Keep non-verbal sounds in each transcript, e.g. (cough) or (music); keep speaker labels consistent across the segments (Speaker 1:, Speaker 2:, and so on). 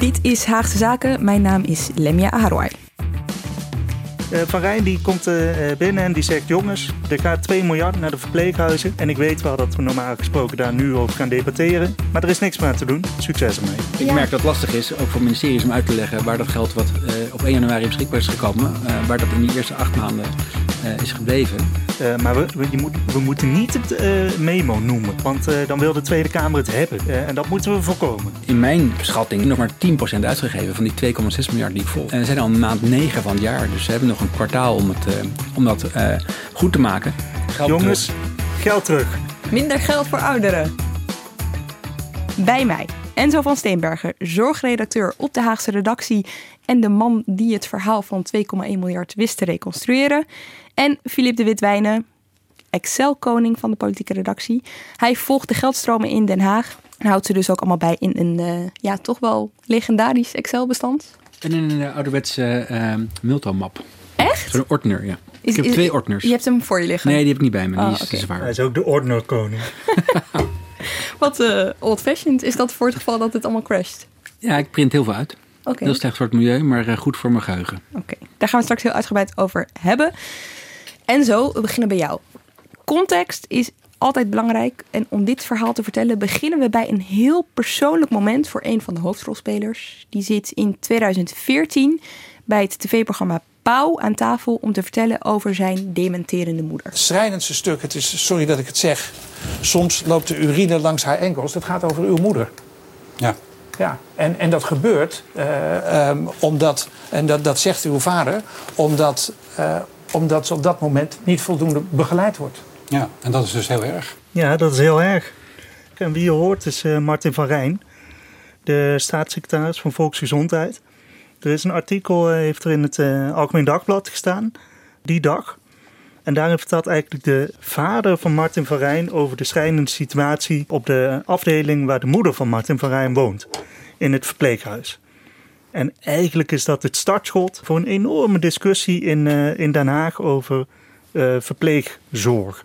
Speaker 1: Dit is Haagse Zaken. Mijn naam is Lemia Aharwai.
Speaker 2: Uh, Van Rijn die komt uh, binnen en die zegt: Jongens, er gaat 2 miljard naar de verpleeghuizen. En ik weet wel dat we normaal gesproken daar nu over gaan debatteren. Maar er is niks meer aan te doen. Succes ermee.
Speaker 3: Ik merk dat het lastig is, ook voor ministeries, om uit te leggen waar dat geld wat op 1 januari beschikbaar is gekomen, waar dat in die eerste acht maanden is gebleven.
Speaker 2: maar we, we, moet, we, moeten niet het memo noemen, want dan wil de Tweede Kamer het hebben. en dat moeten we voorkomen.
Speaker 3: In mijn schatting nog maar 10% uitgegeven van die 2,6 miljard die ik volg. En we zijn al maand 9 van het jaar, dus we hebben nog een kwartaal om, het, uh, om dat uh, goed te maken.
Speaker 2: Geld Jongens, terug. geld terug.
Speaker 1: Minder geld voor ouderen. Bij mij, Enzo van Steenbergen, zorgredacteur op de Haagse redactie en de man die het verhaal van 2,1 miljard wist te reconstrueren. En Filip de Witwijnen, Excel-koning van de politieke redactie. Hij volgt de geldstromen in Den Haag en houdt ze dus ook allemaal bij in een uh, ja, toch wel legendarisch Excel-bestand.
Speaker 3: En in een ouderwetse uh, Milton-map.
Speaker 1: Echt?
Speaker 3: Zo'n ordner, ja. Is, ik heb twee ordners.
Speaker 1: Je hebt hem voor je liggen?
Speaker 3: Nee, die heb ik niet bij me. Die
Speaker 1: Oh,
Speaker 3: is
Speaker 1: oké.
Speaker 3: te zwaar.
Speaker 2: Hij is ook de ordnerkoning. (laughs)
Speaker 1: Wat eh, old-fashioned is dat voor het geval dat het allemaal crasht?
Speaker 3: Ja, ik print heel veel uit.
Speaker 1: Oké,
Speaker 3: Heel slecht voor het milieu, maar eh, goed voor mijn geheugen.
Speaker 1: oké. daar gaan we straks heel uitgebreid over hebben. En zo, we beginnen bij jou. Context is altijd belangrijk. En om dit verhaal te vertellen beginnen we bij een heel persoonlijk moment voor een van de hoofdrolspelers. Die zit in 2014 bij het tv-programma Pauw aan tafel om te vertellen over zijn dementerende moeder.
Speaker 4: schrijnendste stuk, het is, sorry dat ik het zeg, soms loopt de urine langs haar enkels. Dat gaat over uw moeder.
Speaker 3: Ja.
Speaker 4: Ja, en, en dat gebeurt eh, ehm, omdat, en dat, dat zegt uw vader, omdat, eh, omdat ze op dat moment niet voldoende begeleid wordt.
Speaker 5: Ja, en dat is dus heel erg.
Speaker 2: Ja, dat is heel erg. En wie je hoort is eh, Martin van Rijn, de staatssecretaris van Volksgezondheid. Er is een artikel, eh, heeft er in het eh, Algemeen Dagblad gestaan, die dag. En daarin vertelt eigenlijk de vader van Martin van Rijn over de schrijnende situatie op de afdeling waar de moeder van Martin van Rijn woont, in het verpleeghuis. En eigenlijk is dat het startschot voor een enorme discussie in, eh, in Den Haag over eh, verpleegzorg.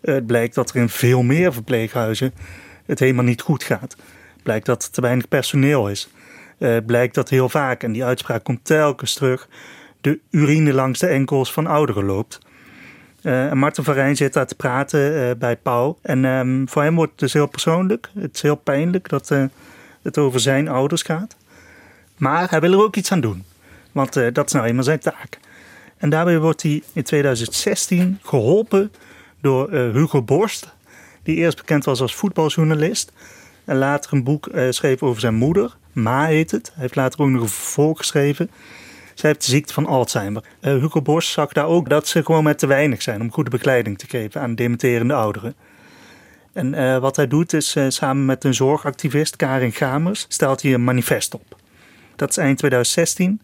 Speaker 2: Het blijkt dat er in veel meer verpleeghuizen het helemaal niet goed gaat. Het blijkt dat er te weinig personeel is. Eh, het blijkt dat heel vaak, en die uitspraak komt telkens terug, de urine langs de enkels van ouderen loopt. Eh, en Martin van Rijn zit daar te praten bij Pauw. En ehm, voor hem wordt het dus heel persoonlijk. Het is heel pijnlijk dat het over zijn ouders gaat. Maar hij wil er ook iets aan doen. Want eh, dat is nou eenmaal zijn taak. En daarbij wordt hij in 2016 geholpen door eh, Hugo Borst. Die eerst bekend was als voetbaljournalist. En later een boek eh, schreef over zijn moeder. Ma heet het. Hij heeft later ook nog een vervolg geschreven. Zij heeft de ziekte van Alzheimer. Hugo Borst zag daar ook dat ze gewoon met te weinig zijn om goede begeleiding te geven aan dementerende ouderen. En wat hij doet is samen met een zorgactivist, Karin Gamers, stelt hij een manifest op. Dat is eind 2016.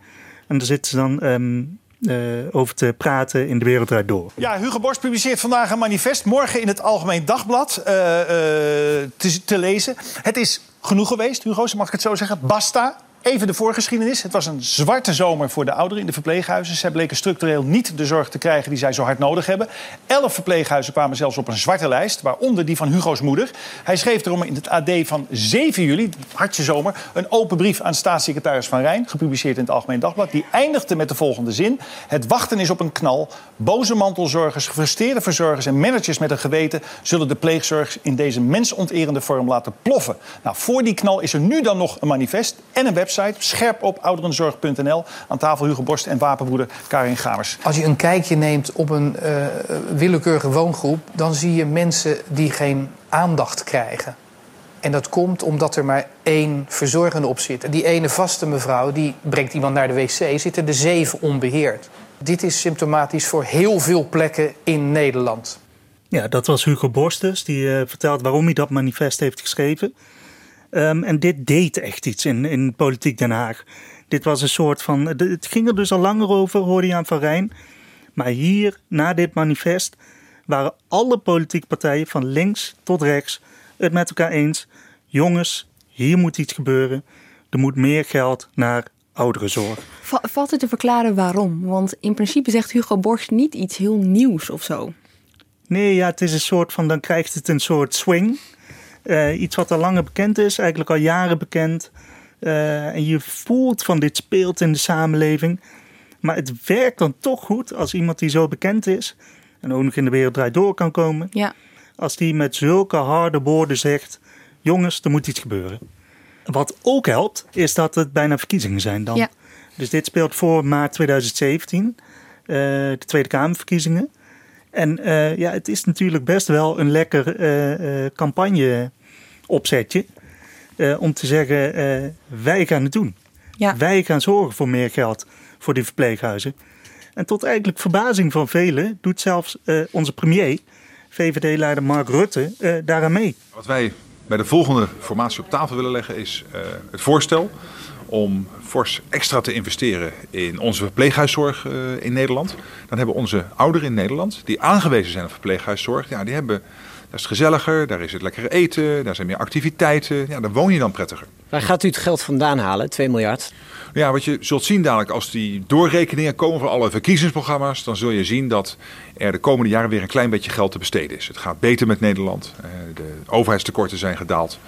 Speaker 2: En daar zitten ze dan ehm, eh, over te praten in de wereld draait door.
Speaker 6: Ja, Hugo Borst publiceert vandaag een manifest. Morgen in het Algemeen Dagblad eh, eh, te, te lezen. Het is genoeg geweest, Hugo, mag ik het zo zeggen. Basta. Even de voorgeschiedenis. Het was een zwarte zomer voor de ouderen in de verpleeghuizen. Zij bleken structureel niet de zorg te krijgen die zij zo hard nodig hebben. Elf verpleeghuizen kwamen zelfs op een zwarte lijst, waaronder die van Hugo's moeder. Hij schreef erom in het AD van 7 juli, hartje zomer, een open brief aan staatssecretaris Van Rijn, gepubliceerd in het Algemeen Dagblad. Die eindigde met de volgende zin: Het wachten is op een knal. Boze mantelzorgers, gefrustreerde verzorgers en managers met een geweten zullen de pleegzorg in deze mensonterende vorm laten ploffen. Nou, voor die knal is er nu dan nog een manifest en een website website scherpopouderenzorg.nl. Aan tafel Hugo Borst en wapenbroeder Karin Gamers.
Speaker 4: Als je een kijkje neemt op een uh, willekeurige woongroep, dan zie je mensen die geen aandacht krijgen. En dat komt omdat er maar één verzorgende op zit. En die ene vaste mevrouw die brengt iemand naar de wc, zitten de zeven onbeheerd. Dit is symptomatisch voor heel veel plekken in Nederland.
Speaker 2: Ja, dat was Hugo Borsters, die uh, vertelt waarom hij dat manifest heeft geschreven. Um, en dit deed echt iets in, in politiek Den Haag. Dit was een soort van. Het ging er dus al langer over, hoorde je aan Van Rijn. Maar hier, na dit manifest, waren alle politieke partijen van links tot rechts het met elkaar eens. Jongens, hier moet iets gebeuren. Er moet meer geld naar ouderenzorg.
Speaker 1: Valt het te verklaren waarom? Want in principe zegt Hugo Borst niet iets heel nieuws of zo.
Speaker 2: Nee, ja, het is een soort van, dan krijgt het een soort swing. Uh, iets wat al langer bekend is, eigenlijk al jaren bekend. Uh, en je voelt van dit speelt in de samenleving. Maar het werkt dan toch goed als iemand die zo bekend is en ook nog in de wereld draait door kan komen.
Speaker 1: Ja.
Speaker 2: Als die met zulke harde woorden zegt: jongens, er moet iets gebeuren. Wat ook helpt, is dat het bijna verkiezingen zijn dan.
Speaker 1: Ja.
Speaker 2: Dus dit speelt voor maart 2017, uh, de Tweede Kamerverkiezingen. En uh, ja, het is natuurlijk best wel een lekker uh, campagne opzetje. om te zeggen, wij gaan het doen.
Speaker 1: Ja.
Speaker 2: Wij gaan zorgen voor meer geld voor die verpleeghuizen. En tot eigenlijk verbazing van velen doet zelfs onze premier, VVD-leider Mark Rutte, daaraan mee.
Speaker 7: Wat wij bij de volgende formatie op tafel willen leggen is het voorstel om fors extra te investeren in onze verpleeghuiszorg uh, in Nederland. Dan hebben onze ouderen in Nederland, die aangewezen zijn op verpleeghuiszorg, ja, die hebben, daar is het gezelliger, daar is het lekker eten, daar zijn meer activiteiten. Ja, daar woon je dan prettiger.
Speaker 8: Waar gaat u het geld vandaan halen, 2 miljard?
Speaker 7: Ja, wat je zult zien dadelijk als die doorrekeningen komen van alle verkiezingsprogramma's, dan zul je zien dat er de komende jaren weer een klein beetje geld te besteden is. Het gaat beter met Nederland. Eh, de overheidstekorten zijn gedaald.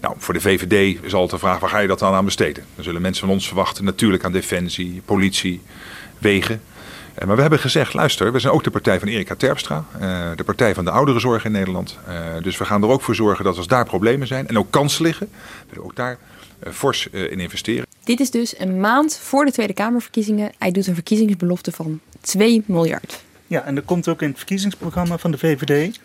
Speaker 7: Nou, voor de VVD is altijd de vraag, waar ga je dat dan aan besteden? Dan zullen mensen van ons verwachten natuurlijk aan defensie, politie, wegen. Eh, maar we hebben gezegd, luister, we zijn ook de partij van Erika Terpstra. Eh, de partij van de ouderenzorg in Nederland. Dus we gaan er ook voor zorgen dat als daar problemen zijn en ook kansen liggen, we ook daar fors in investeren.
Speaker 1: Dit is dus een maand voor de Tweede Kamerverkiezingen. Hij doet een verkiezingsbelofte van 2 miljard.
Speaker 2: Ja, en dat komt ook in het verkiezingsprogramma van de VVD.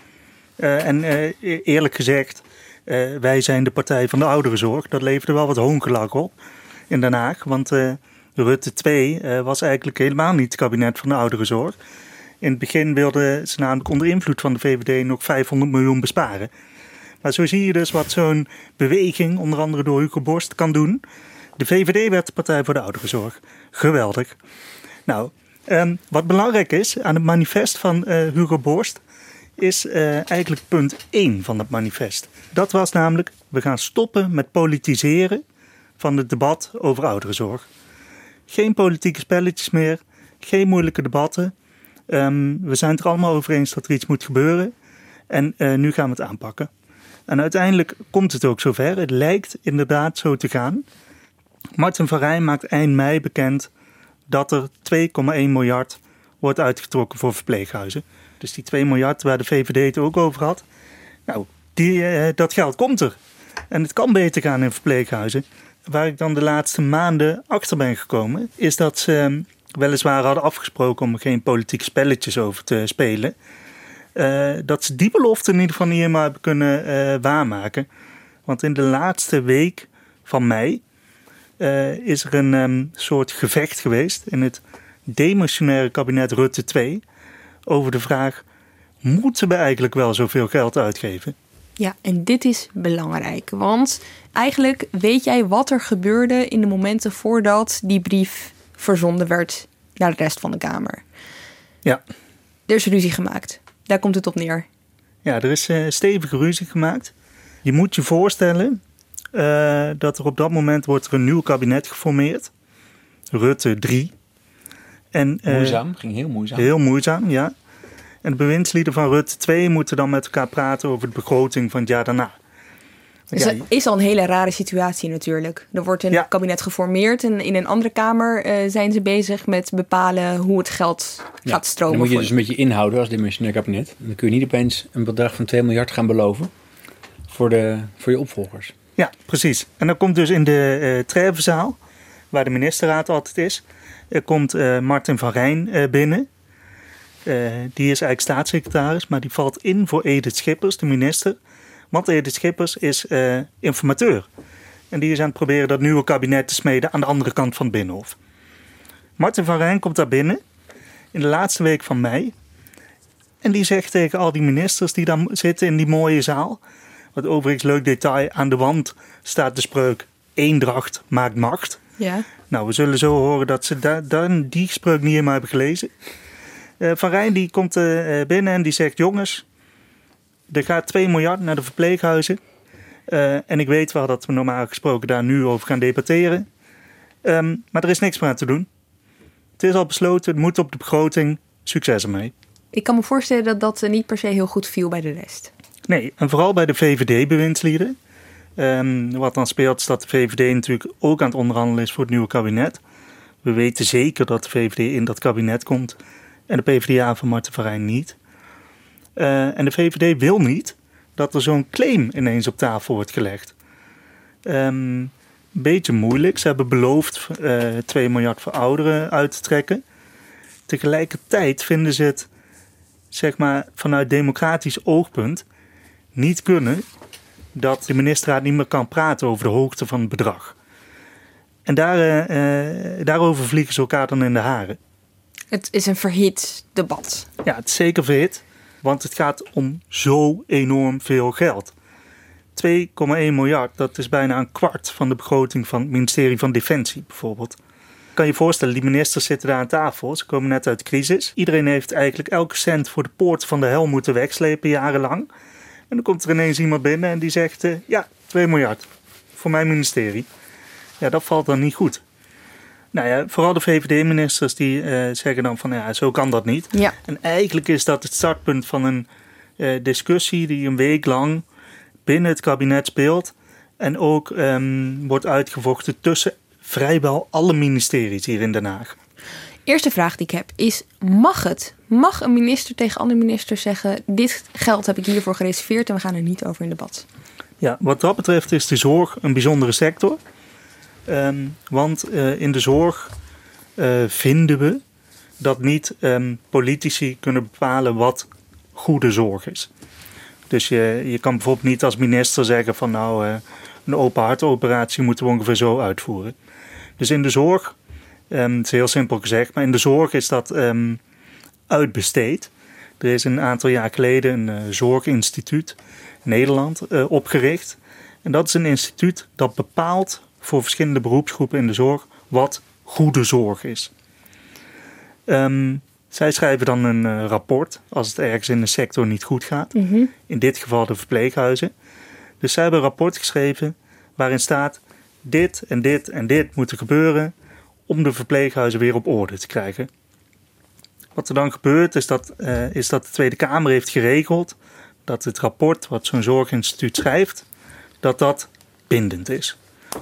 Speaker 2: Uh, en uh, eerlijk gezegd, uh, wij zijn de partij van de ouderenzorg. Dat leverde wel wat hoongelak op in Den Haag. Want Rutte 2 was eigenlijk helemaal niet het kabinet van de ouderenzorg. In het begin wilden ze namelijk onder invloed van de VVD nog 500 miljoen besparen. Maar zo zie je dus wat zo'n beweging, onder andere door Hugo Borst, kan doen. De VVD werd de Partij voor de Ouderenzorg. Geweldig. Nou, um, wat belangrijk is aan het manifest van uh, Hugo Borst, is uh, eigenlijk punt 1 van het manifest. Dat was namelijk, we gaan stoppen met politiseren van het debat over ouderenzorg. Geen politieke spelletjes meer, geen moeilijke debatten. Um, we zijn het er allemaal over eens dat er iets moet gebeuren. En uh, nu gaan we het aanpakken. En uiteindelijk komt het ook zover. Het lijkt inderdaad zo te gaan. Martin van Rijn maakt eind mei bekend dat er 2,1 miljard wordt uitgetrokken voor verpleeghuizen. Dus die 2 miljard waar de VVD het ook over had. Nou, die, eh, dat geld komt er. En het kan beter gaan in verpleeghuizen. Waar ik dan de laatste maanden achter ben gekomen, is dat ze ehm, weliswaar hadden afgesproken om geen politieke spelletjes over te spelen. Uh, dat ze die belofte in ieder geval niet helemaal hebben kunnen uh, waarmaken. Want in de laatste week van mei uh, is er een um, soort gevecht geweest in het demissionaire kabinet Rutte 2 over de vraag: moeten we eigenlijk wel zoveel geld uitgeven?
Speaker 1: Ja, en dit is belangrijk, want eigenlijk weet jij wat er gebeurde in de momenten voordat die brief verzonden werd naar de rest van de Kamer.
Speaker 2: Ja.
Speaker 1: Er is ruzie gemaakt. Daar komt het op neer.
Speaker 2: Ja, er is uh, stevige ruzie gemaakt. Je moet je voorstellen uh, dat er op dat moment wordt er een nieuw kabinet geformeerd. Rutte 3.
Speaker 3: En, uh, moeizaam, ging heel moeizaam.
Speaker 2: Heel moeizaam, ja. En de bewindslieden van Rutte 2 moeten dan met elkaar praten over de begroting van het jaar daarna.
Speaker 1: Dus ja, dat is al een hele rare situatie natuurlijk. Er wordt een ja. kabinet geformeerd en in een andere kamer uh, zijn ze bezig met bepalen hoe het geld ja. gaat stromen.
Speaker 3: Dan moet je dus een beetje inhouden als dimensionair kabinet. Dan kun je niet opeens een bedrag van 2 miljard gaan beloven voor, de, voor je opvolgers.
Speaker 2: Ja, precies. En dan komt dus in de uh, Trevenzaal, waar de ministerraad altijd is, er komt uh, Martin van Rijn uh, binnen. Die is eigenlijk staatssecretaris, maar die valt in voor Edith Schippers, de minister. Want Edith Schippers is informateur. En die is aan het proberen dat nieuwe kabinet te smeden aan de andere kant van het Binnenhof. Martin van Rijn komt daar binnen in de laatste week van mei. En die zegt tegen al die ministers die daar zitten in die mooie zaal. Wat overigens leuk detail, aan de wand staat de spreuk Eendracht maakt macht.
Speaker 1: Ja.
Speaker 2: Nou, we zullen zo horen dat ze daar, die spreuk niet helemaal hebben gelezen. Uh, Van Rijn die komt uh, binnen en die zegt: Jongens, er gaat 2 miljard naar de verpleeghuizen. En ik weet wel dat we normaal gesproken daar nu over gaan debatteren. Um, maar er is niks meer aan te doen. Het is al besloten, het moet op de begroting. Succes ermee.
Speaker 1: Ik kan me voorstellen dat dat niet per se heel goed viel bij de rest.
Speaker 2: Nee, en vooral bij de VVD-bewindslieden. Um, wat dan speelt is dat de VVD natuurlijk ook aan het onderhandelen is voor het nieuwe kabinet. We weten zeker dat de VVD in dat kabinet komt en de PvdA van Marten van Rijn niet. Uh, en de VVD wil niet dat er zo'n claim ineens op tafel wordt gelegd. Um, beetje moeilijk. Ze hebben beloofd uh, eh, 2 miljard voor ouderen uit te trekken. Tegelijkertijd vinden ze het, zeg maar, vanuit democratisch oogpunt niet kunnen dat de ministerraad niet meer kan praten over de hoogte van het bedrag. En daar, uh, daarover vliegen ze elkaar dan in de haren.
Speaker 1: Het is een verhit debat.
Speaker 2: Ja, het is zeker verhit, want het gaat om zo enorm veel geld. 2,1 miljard, dat is bijna een kwart van de begroting van het ministerie van Defensie bijvoorbeeld. Kan je voorstellen, die ministers zitten daar aan tafel. Ze komen net uit de crisis. Iedereen heeft eigenlijk elke cent voor de poort van de hel moeten wegslepen jarenlang. En dan komt er ineens iemand binnen en die zegt: uh, Ja, 2 miljard voor mijn ministerie. Ja, dat valt dan niet goed. Nou ja, vooral de VVD-ministers die uh, zeggen dan van ja, zo kan dat niet.
Speaker 1: Ja.
Speaker 2: En eigenlijk is dat het startpunt van een uh, discussie die een week lang binnen het kabinet speelt. En ook um, wordt uitgevochten tussen vrijwel alle ministeries hier in Den Haag.
Speaker 1: Eerste vraag die ik heb is: mag het? Mag een minister tegen andere ministers zeggen: Dit geld heb ik hiervoor gereserveerd en we gaan er niet over in debat?
Speaker 2: Ja, wat dat betreft is de zorg een bijzondere sector. Um, want uh, in de zorg uh, vinden we dat niet um, politici kunnen bepalen wat goede zorg is. Dus je, je kan bijvoorbeeld niet als minister zeggen van nou, uh, een open hartoperatie moeten we ongeveer zo uitvoeren. Dus in de zorg, um, het is heel simpel gezegd, maar in de zorg is dat uitbesteed. Er is een aantal jaar geleden een zorginstituut in Nederland opgericht. En dat is een instituut dat bepaalt voor verschillende beroepsgroepen in de zorg wat goede zorg is. Um, zij schrijven dan een uh, rapport als het ergens in de sector niet goed gaat.
Speaker 1: Mm -hmm.
Speaker 2: In dit geval de verpleeghuizen. Dus zij hebben een rapport geschreven waarin staat: dit en dit en dit moet er gebeuren om de verpleeghuizen weer op orde te krijgen. Wat er dan gebeurt is dat, uh, is dat de Tweede Kamer heeft geregeld dat het rapport wat zo'n zorginstituut schrijft, dat dat bindend is.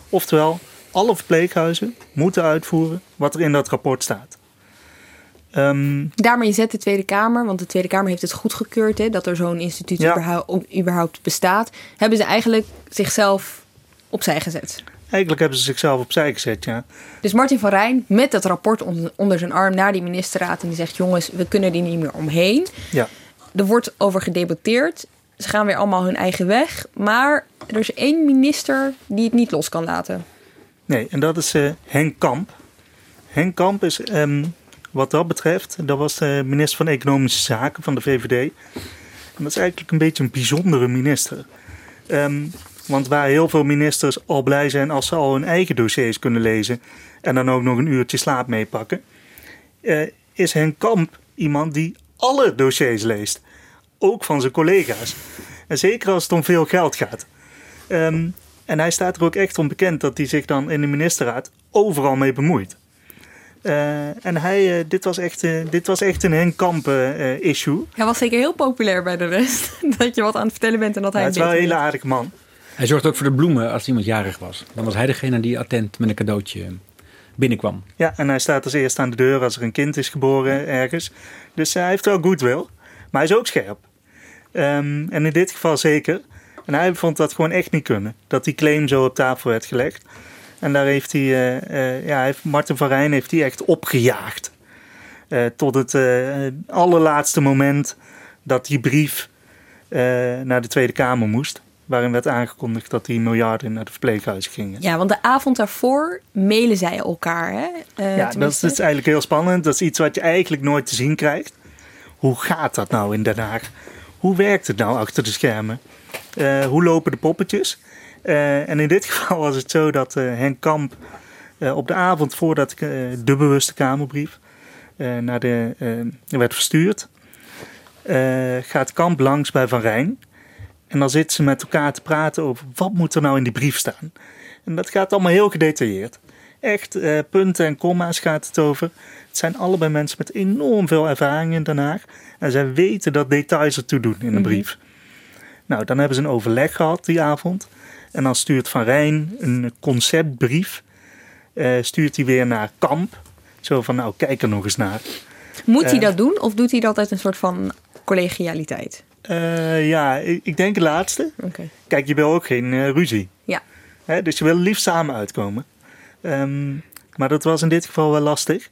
Speaker 2: Oftewel, alle verpleeghuizen moeten uitvoeren wat er in dat rapport staat.
Speaker 1: Um, Daarmee zet de Tweede Kamer, want de Tweede Kamer heeft het goedgekeurd hè, dat er zo'n instituut ja. überhaupt, überhaupt bestaat. Hebben ze eigenlijk zichzelf opzij gezet?
Speaker 2: Eigenlijk hebben ze zichzelf opzij gezet, ja.
Speaker 1: Dus Martin van Rijn met dat rapport onder zijn arm naar die ministerraad en die zegt: jongens, we kunnen die niet meer omheen.
Speaker 2: Ja.
Speaker 1: Er wordt over gedebatteerd. Ze gaan weer allemaal hun eigen weg. Maar er is één minister die het niet los kan laten.
Speaker 2: Nee, en dat is uh, Henk Kamp. Henk Kamp is um, wat dat betreft, dat was de minister van Economische Zaken van de VVD. En dat is eigenlijk een beetje een bijzondere minister. Um, want waar heel veel ministers al blij zijn als ze al hun eigen dossiers kunnen lezen en dan ook nog een uurtje slaap meepakken, uh, is Henk Kamp iemand die alle dossiers leest. Ook van zijn collega's. En zeker als het om veel geld gaat. Um, en hij staat er ook echt om bekend dat hij zich dan in de ministerraad overal mee bemoeit. Uh, en hij, uh, dit, was echt, uh, dit was echt een Henk Kamp issue.
Speaker 1: Hij was zeker heel populair bij de rest. (laughs) dat je wat aan het vertellen bent en dat hij
Speaker 2: ja, Het is wel een hele aardige man.
Speaker 3: Hij zorgde ook voor de bloemen als iemand jarig was. Dan was hij degene die attent met een cadeautje binnenkwam.
Speaker 2: Ja, en hij staat als eerste aan de deur als er een kind is geboren ergens. Dus hij heeft wel goodwill. Maar hij is ook scherp. Um, en in dit geval zeker. En hij vond dat gewoon echt niet kunnen. Dat die claim zo op tafel werd gelegd. En daar heeft hij, uh, uh, ja, heeft Martin van Rijn heeft hij echt opgejaagd. Uh, tot het allerlaatste moment dat die brief naar de Tweede Kamer moest. Waarin werd aangekondigd dat die miljarden naar de verpleeghuizen gingen.
Speaker 1: Ja, want de avond daarvoor mailen zij elkaar. Hè?
Speaker 2: ja, dat is, dat is eigenlijk heel spannend. Dat is iets wat je eigenlijk nooit te zien krijgt. Hoe gaat dat nou in Den Haag? Hoe werkt het nou achter de schermen? hoe lopen de poppetjes? Uh, en in dit (laughs) geval was het zo dat uh, Henk Kamp op de avond voordat de bewuste Kamerbrief naar de, werd verstuurd, gaat Kamp langs bij Van Rijn. En dan zitten ze met elkaar te praten over wat moet er nou in die brief staan. En dat gaat allemaal heel gedetailleerd. Echt punten en komma's gaat het over. Het zijn allebei mensen met enorm veel ervaring in Den Haag. En zij weten dat details ertoe doen in een brief. Nou, dan hebben ze een overleg gehad die avond. En dan stuurt Van Rijn een conceptbrief. Uh, stuurt hij weer naar Kamp. Zo van, nou, kijk er nog eens naar.
Speaker 1: Moet hij uh, dat doen of doet hij dat uit een soort van collegialiteit?
Speaker 2: Uh, ja, ik, ik, denk het laatste.
Speaker 1: Okay.
Speaker 2: Kijk, je wil ook geen ruzie.
Speaker 1: Ja.
Speaker 2: Hè, dus je wil liefst samen uitkomen. Um, maar dat was in dit geval wel lastig.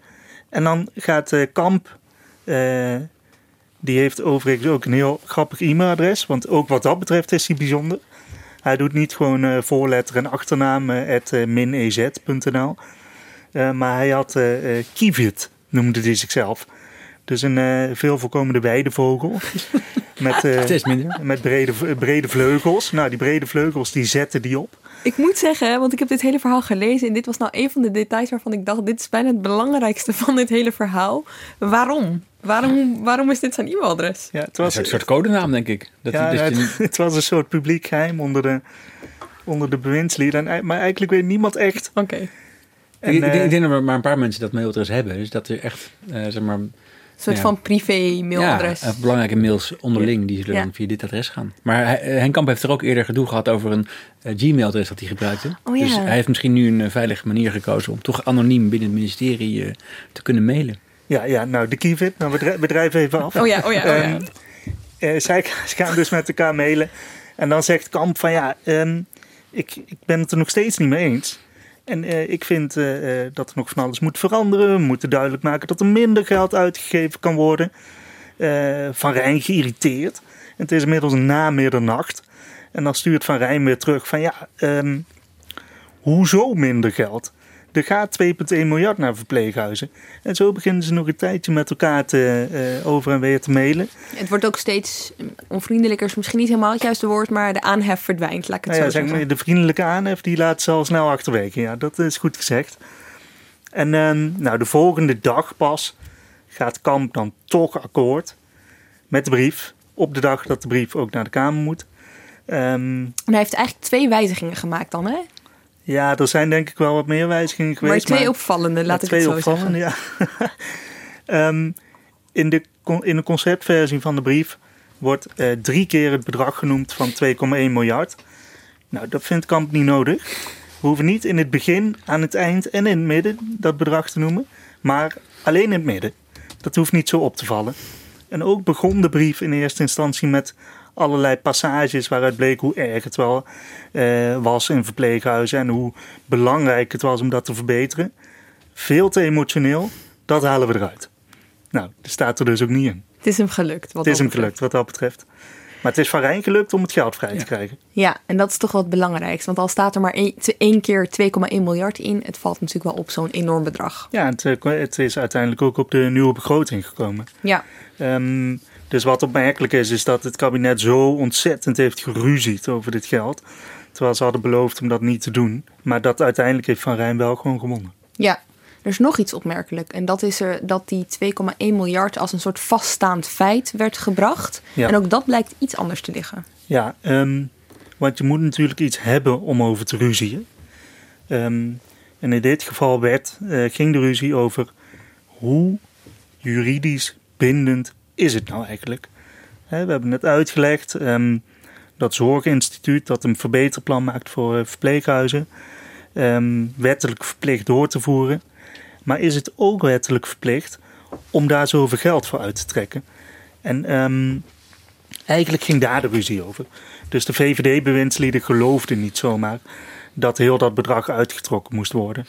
Speaker 2: En dan gaat Kamp... die heeft overigens ook een heel grappig e-mailadres. Want ook wat dat betreft is hij bijzonder. Hij doet niet gewoon uh, voorletter en achternaam uh, at uh, minez.nl. maar hij had Kivit, noemde hij zichzelf. Dus een veel voorkomende weidevogel. (laughs) met, met brede, brede vleugels. Nou, die brede vleugels die zetten die op.
Speaker 1: Ik moet zeggen, want ik heb dit hele verhaal gelezen en dit was nou een van de details waarvan ik dacht: dit is bijna het belangrijkste (laughs) van dit hele verhaal. Waarom? Waarom, waarom is dit zijn e-mailadres?
Speaker 3: Ja, het was een soort codenaam, denk ik.
Speaker 2: Dat ja, het, niet... (laughs) het, was een soort publiek geheim onder de, onder de bewindslieden. Maar eigenlijk weet niemand echt.
Speaker 1: Oké.
Speaker 3: Okay. Ik, ik, ik, denk dat er maar een paar mensen dat mailadres hebben. Dus dat er echt, uh, zeg maar
Speaker 1: soort van privé-mailadres.
Speaker 3: Ja, belangrijke mails onderling, die zullen dan via dit adres gaan. Maar Henk Kamp heeft er ook eerder gedoe gehad over een uh, Gmail-adres dat hij gebruikte.
Speaker 1: Oh, ja.
Speaker 3: Dus hij heeft misschien nu een uh, veilige manier gekozen om toch anoniem binnen het ministerie uh, te kunnen mailen.
Speaker 2: Ja, ja nou, de Kivit, nou, drijven even af.
Speaker 1: Oh ja, oh ja. Oh ja.
Speaker 2: Um, zij (laughs) gaan dus met elkaar mailen. En dan zegt Kamp van ja, um, ik, ik ben het er nog steeds niet mee eens. En uh, ik vind uh, dat er nog van alles moet veranderen. We moeten duidelijk maken dat er minder geld uitgegeven kan worden. Uh, van Rijn geïrriteerd. En het is inmiddels na middernacht. En dan stuurt Van Rijn weer terug van ja, um, hoezo minder geld? Er gaat 2,1 miljard naar verpleeghuizen. En zo beginnen ze nog een tijdje met elkaar te, uh, over en weer te mailen.
Speaker 1: Het wordt ook steeds onvriendelijker, is misschien niet helemaal het juiste woord, maar de aanhef verdwijnt, laat ik het
Speaker 2: nou
Speaker 1: zo
Speaker 2: ja,
Speaker 1: zeggen.
Speaker 2: de vriendelijke aanhef die laat ze al snel achterwege. Ja, dat is goed gezegd. En uh, nou, de volgende dag pas gaat Kamp dan toch akkoord met de brief. Op de dag dat de brief ook naar de Kamer moet. Um,
Speaker 1: en hij heeft eigenlijk twee wijzigingen gemaakt dan, hè?
Speaker 2: Ja, er zijn denk ik wel wat meer wijzigingen geweest.
Speaker 1: Maar twee maar, opvallende, laat ik het zo
Speaker 2: opvallende,
Speaker 1: zeggen.
Speaker 2: Ja. um, (laughs) in, de, in de conceptversie van de brief wordt uh, drie keer het bedrag genoemd van 2,1 miljard. Nou, dat vindt Kamp niet nodig. We hoeven niet in het begin, aan het eind en in het midden dat bedrag te noemen, maar alleen in het midden. Dat hoeft niet zo op te vallen. En ook begon de brief in eerste instantie met allerlei passages waaruit bleek hoe erg het wel uh, was in verpleeghuizen en hoe belangrijk het was om dat te verbeteren. Veel te emotioneel, dat halen we eruit. Nou, dat staat er dus ook niet in.
Speaker 1: Het is hem gelukt.
Speaker 2: Wat het is hem gelukt wat dat betreft. Maar het is van Rijn gelukt om het geld vrij
Speaker 1: ja.
Speaker 2: te krijgen.
Speaker 1: Ja, en dat is toch wel het belangrijkste. Want al staat er maar één, één keer 2,1 miljard in, het valt natuurlijk wel op zo'n enorm bedrag.
Speaker 2: Ja, het, het, is uiteindelijk ook op de nieuwe begroting gekomen.
Speaker 1: Ja.
Speaker 2: Um, dus wat opmerkelijk is, is dat het kabinet zo ontzettend heeft geruzied over dit geld. Terwijl ze hadden beloofd om dat niet te doen. Maar dat uiteindelijk heeft Van Rijn wel gewoon gewonnen.
Speaker 1: Ja, er is nog iets opmerkelijk. En dat is er dat die 2,1 miljard als een soort vaststaand feit werd gebracht.
Speaker 2: Ja.
Speaker 1: En ook dat blijkt iets anders te liggen.
Speaker 2: Ja, um, want je moet natuurlijk iets hebben om over te ruzien. Um, en in dit geval werd, uh, ging de ruzie over hoe juridisch bindend is het nou eigenlijk? we hebben net uitgelegd um, dat Zorginstituut dat een verbeterplan maakt voor uh, verpleeghuizen. Um, wettelijk verplicht door te voeren. Maar is het ook wettelijk verplicht om daar zoveel geld voor uit te trekken? En um, eigenlijk ging daar de ruzie over. Dus de VVD-bewindslieden geloofden niet zomaar dat heel dat bedrag uitgetrokken moest worden.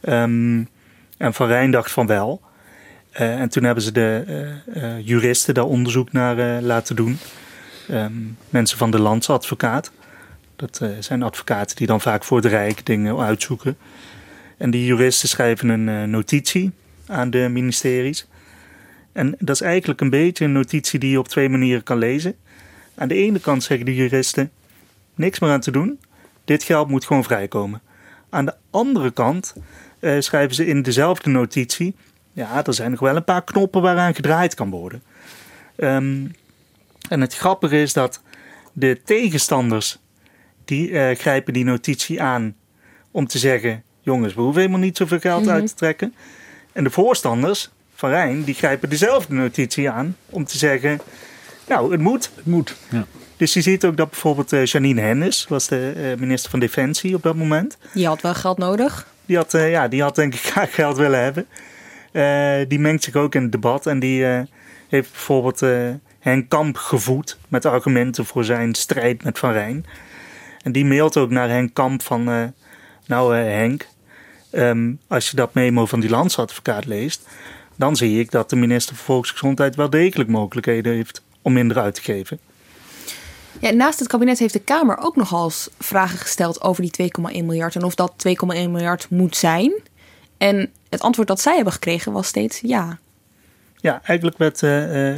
Speaker 2: En Van Rijn dacht van wel. Uh, en toen hebben ze de uh, uh, juristen daar onderzoek naar laten doen. Um, mensen van de landsadvocaat. Dat zijn advocaten die dan vaak voor de Rijk dingen uitzoeken. En die juristen schrijven een notitie aan de ministeries. En dat is eigenlijk een beetje een notitie die je op twee manieren kan lezen. Aan de ene kant zeggen de juristen: niks meer aan te doen, dit geld moet gewoon vrijkomen. Aan de andere kant schrijven ze in dezelfde notitie: ja, er zijn nog wel een paar knoppen waaraan gedraaid kan worden. Um, en het grappige is dat de tegenstanders die uh, grijpen die notitie aan om te zeggen: jongens, we hoeven helemaal niet zoveel geld mm-hmm. uit te trekken. En de voorstanders van Rijn, die grijpen dezelfde notitie aan om te zeggen: nou, het moet.
Speaker 3: Het moet, ja.
Speaker 2: Dus je ziet ook dat bijvoorbeeld uh, Janine Hennis, was de uh, minister van Defensie op dat moment.
Speaker 1: Die had wel geld nodig.
Speaker 2: Die had, uh, ja, die had denk ik (laughs) graag geld willen hebben. Die mengt zich ook in het debat en die heeft bijvoorbeeld Henk Kamp gevoed met argumenten voor zijn strijd met Van Rijn. En die mailt ook naar Henk Kamp van, nou Henk, um, als je dat memo van die landsadvocaat leest, dan zie ik dat de minister van Volksgezondheid wel degelijk mogelijkheden heeft om minder uit te geven.
Speaker 1: Ja, naast het kabinet heeft de Kamer ook nogal vragen gesteld over die 2,1 miljard en of dat 2,1 miljard moet zijn. En het antwoord dat zij hebben gekregen was steeds ja.
Speaker 2: Ja, eigenlijk met, uh,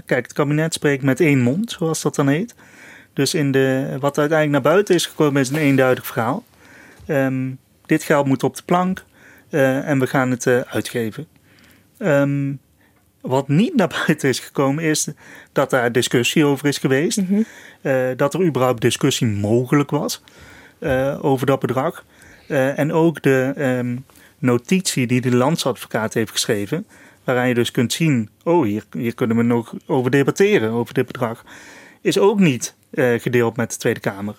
Speaker 2: kijk, het kabinet spreekt met één mond, zoals dat dan heet. Dus in de, wat uiteindelijk naar buiten is gekomen is een eenduidig verhaal. Um, dit geld moet op de plank uh, en we gaan het uitgeven. Um, wat niet naar buiten is gekomen is dat daar discussie over is geweest. Mm -hmm. uh, dat er überhaupt discussie mogelijk was over dat bedrag. En ook de um, notitie die de landsadvocaat heeft geschreven. Waaraan je dus kunt zien, oh hier, hier kunnen we nog over debatteren, over dit bedrag. Is ook niet gedeeld met de Tweede Kamer.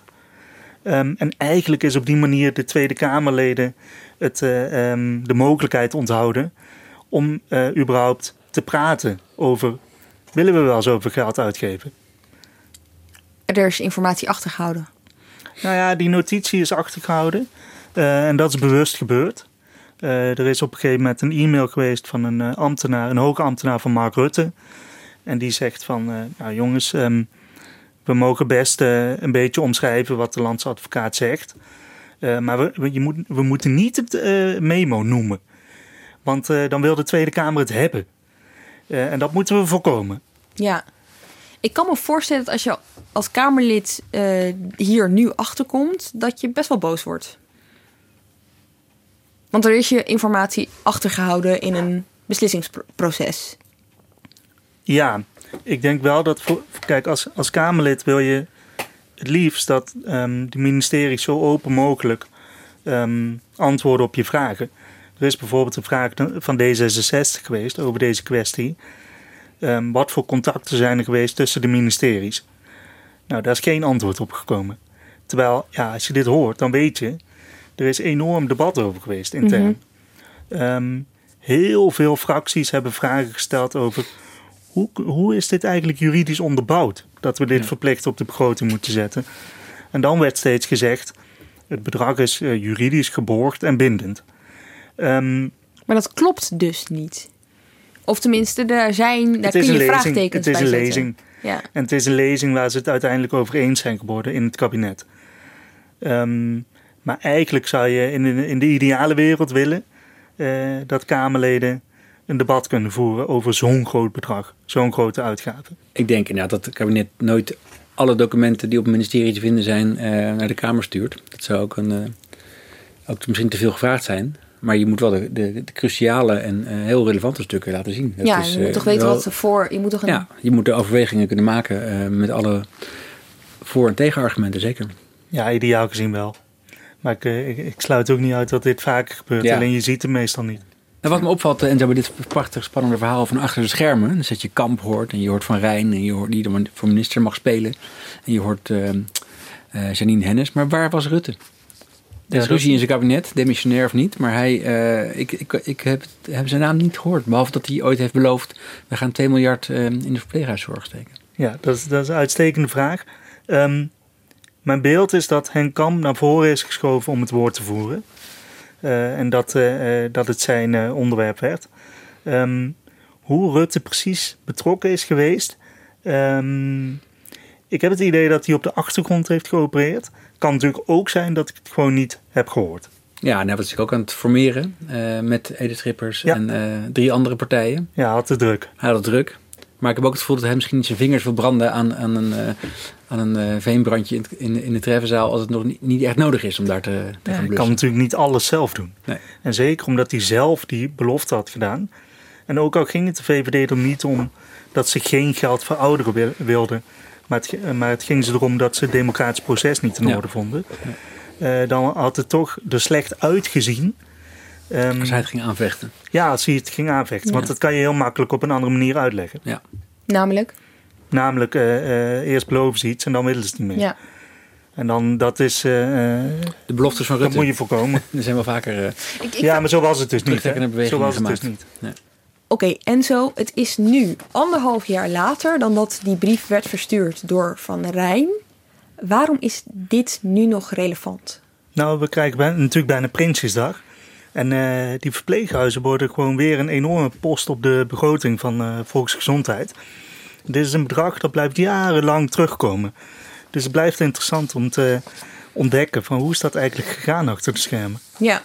Speaker 2: Um, en eigenlijk is op die manier de Tweede Kamerleden het, um, de mogelijkheid onthouden om überhaupt te praten over willen we wel zoveel geld uitgeven.
Speaker 1: Er is informatie achtergehouden.
Speaker 2: Nou ja, die notitie is achtergehouden uh, en dat is bewust gebeurd. Uh, er is op een gegeven moment een e-mail geweest van een uh, ambtenaar, een hoge ambtenaar van Mark Rutte. En die zegt van, nou jongens, um, we mogen best een beetje omschrijven wat de landsadvocaat zegt. maar we, je moet, we moeten niet het memo noemen. Want dan wil de Tweede Kamer het hebben. En dat moeten we voorkomen.
Speaker 1: Ja. Ik kan me voorstellen dat als je als Kamerlid hier nu achterkomt, dat je best wel boos wordt. Want er is je informatie achtergehouden in een beslissingsproces.
Speaker 2: Ja, ik denk wel dat. Kijk, als, als Kamerlid wil je het liefst dat um, de ministeries zo open mogelijk um, antwoorden op je vragen. Er is bijvoorbeeld een vraag van D66 geweest over deze kwestie. Um, wat voor contacten zijn er geweest tussen de ministeries? Nou, daar is geen antwoord op gekomen. Terwijl, ja, als je dit hoort, dan weet je, er is enorm debat over geweest intern. Mm um, heel veel fracties hebben vragen gesteld over hoe, hoe is dit eigenlijk juridisch onderbouwd? Dat we dit ja. verplicht op de begroting moeten zetten. En dan werd steeds gezegd, het bedrag is uh, juridisch geborgd en bindend.
Speaker 1: Um, maar dat klopt dus niet. Of tenminste, daar, zijn, daar kun je vraagtekens
Speaker 2: bij
Speaker 1: zetten.
Speaker 2: Het is een lezing. Ja. En het is een lezing waar ze het uiteindelijk over eens zijn geworden in het kabinet. Um, maar eigenlijk zou je in de, in de ideale wereld willen uh, dat Kamerleden een debat kunnen voeren over zo'n groot bedrag, zo'n grote uitgave.
Speaker 3: Ik denk inderdaad dat het kabinet nooit alle documenten die op het ministerie te vinden zijn uh, naar de Kamer stuurt. Dat zou ook, een, uh, ook misschien te veel gevraagd zijn. Maar je moet wel de, de, de cruciale en uh, heel relevante stukken laten zien.
Speaker 1: Dat ja, is, je moet uh, toch weten wel, wat er voor... Je moet toch een...
Speaker 3: Ja, je moet de overwegingen kunnen maken uh, met alle voor- en tegenargumenten, zeker.
Speaker 2: Ja, ideaal gezien wel. Maar ik, ik, ik, sluit ook niet uit dat dit vaker gebeurt. Ja. Alleen je ziet het meestal niet.
Speaker 3: Nou, wat me opvalt, en zo bij dit prachtig spannende verhaal van achter de schermen. Dan zet je Kamp hoort en je hoort Van Rijn en je hoort die dan voor minister mag spelen. En je hoort Janine Hennis. Maar waar was Rutte? Er is ruzie in zijn kabinet, demissionair of niet. Maar hij, uh, ik, ik, ik heb, heb, zijn naam niet gehoord. Behalve dat hij ooit heeft beloofd... we gaan 2 miljard uh, in de verpleeghuiszorg steken.
Speaker 2: Ja, dat is, dat is een uitstekende vraag. Ehm, mijn beeld is dat Henk Kam naar voren is geschoven om het woord te voeren. Uh, en dat, uh, dat het zijn uh, onderwerp werd. Um, hoe Rutte precies betrokken is geweest. Um, ik heb het idee dat hij op de achtergrond heeft geopereerd. Kan natuurlijk ook zijn dat ik het gewoon niet heb gehoord.
Speaker 3: Ja, en hij was zich ook aan het formeren met Edith Schippers ja. en drie andere partijen.
Speaker 2: Ja, had het druk.
Speaker 3: Hij had het druk. Maar ik heb ook het gevoel dat hij misschien niet zijn vingers wil branden aan, aan een, uh, aan een uh, veenbrandje in, in, in de treffenzaal. als het nog niet, niet echt nodig is om daar te, te gaan blussen.
Speaker 2: Hij kan natuurlijk niet alles zelf doen.
Speaker 3: Nee.
Speaker 2: En zeker omdat hij zelf die belofte had gedaan. En ook al ging het de VVD er niet om dat ze geen geld voor ouderen wilden. Maar het, maar het ging ze erom dat ze het democratisch proces niet in orde vonden. Ja. Uh, dan had het toch er slecht uitgezien.
Speaker 3: Um, als hij het ging aanvechten.
Speaker 2: Ja, als hij het ging aanvechten. Ja. Want dat kan je heel makkelijk op een andere manier uitleggen.
Speaker 3: Ja.
Speaker 1: Namelijk?
Speaker 2: Namelijk, uh, uh, eerst beloven ze iets en dan willen ze het niet meer.
Speaker 1: Ja.
Speaker 2: En dan, dat is... Uh,
Speaker 3: de beloftes van Rutte.
Speaker 2: Dat moet je voorkomen. (laughs)
Speaker 3: er zijn wel vaker...
Speaker 1: Ik, ik
Speaker 2: ja, maar zo was het dus niet. Zo was het dus niet.
Speaker 3: Nee.
Speaker 1: Oké, okay, Enzo, het is nu anderhalf jaar later dan dat die brief werd verstuurd door Van Rijn. Waarom is dit nu nog relevant?
Speaker 2: Nou, we krijgen bij, natuurlijk bijna Prinsjesdag. En uh, die verpleeghuizen worden gewoon weer een enorme post op de begroting van uh, volksgezondheid. Dit is een bedrag dat blijft jarenlang terugkomen. Dus het blijft interessant om te ontdekken van hoe is dat eigenlijk gegaan achter de schermen.
Speaker 1: Ja,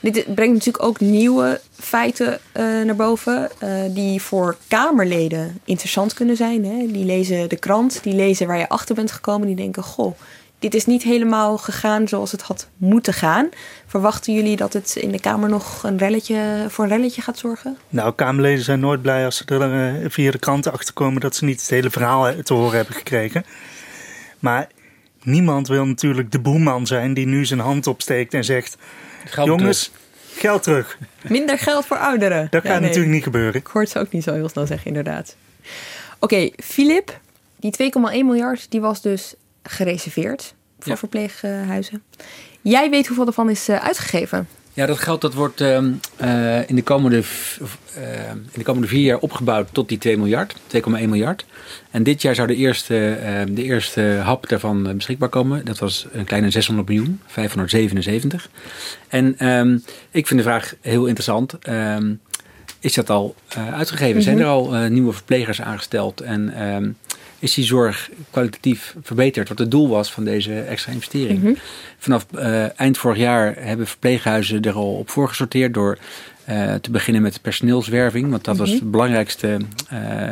Speaker 1: dit brengt natuurlijk ook nieuwe feiten uh, naar boven die voor Kamerleden interessant kunnen zijn. Hè? Die lezen de krant, die lezen waar je achter bent gekomen, die denken, goh, dit is niet helemaal gegaan zoals het had moeten gaan. Verwachten jullie dat het in de Kamer nog een relletje, voor een relletje gaat zorgen?
Speaker 2: Nou, Kamerleden zijn nooit blij als ze er uh, via de kranten achter komen dat ze niet het hele verhaal te horen hebben gekregen. Maar niemand wil natuurlijk de boeman zijn die nu zijn hand opsteekt en zegt:
Speaker 3: Geld
Speaker 2: Jongens,
Speaker 3: terug.
Speaker 2: geld terug.
Speaker 1: Minder geld voor ouderen.
Speaker 2: Dat gaat ja, nee. natuurlijk niet gebeuren.
Speaker 1: Ik hoor het ze ook niet zo heel snel zeggen, inderdaad. Oké, okay, Filip, die 2,1 miljard, die was dus gereserveerd voor ja. verpleeghuizen. Jij weet hoeveel ervan is uh, uitgegeven.
Speaker 3: Ja, dat geld dat wordt uh, uh, in, de komende, in de komende vier jaar opgebouwd tot die 2 miljard, 2,1 miljard. En dit jaar zou de eerste, ehm, de eerste hap daarvan eh, beschikbaar komen. Dat was een kleine 600 miljoen, 577. En ik vind de vraag heel interessant. is dat al uitgegeven? Mm -hmm. Zijn er al nieuwe verplegers aangesteld? En is die zorg kwalitatief verbeterd, wat het doel was van deze extra investering.
Speaker 1: Mhm.
Speaker 3: Mm -hmm. Vanaf uh, eind vorig jaar hebben verpleeghuizen er al op voorgesorteerd door uh, te beginnen met personeelswerving, want dat mm -hmm. was het belangrijkste uh,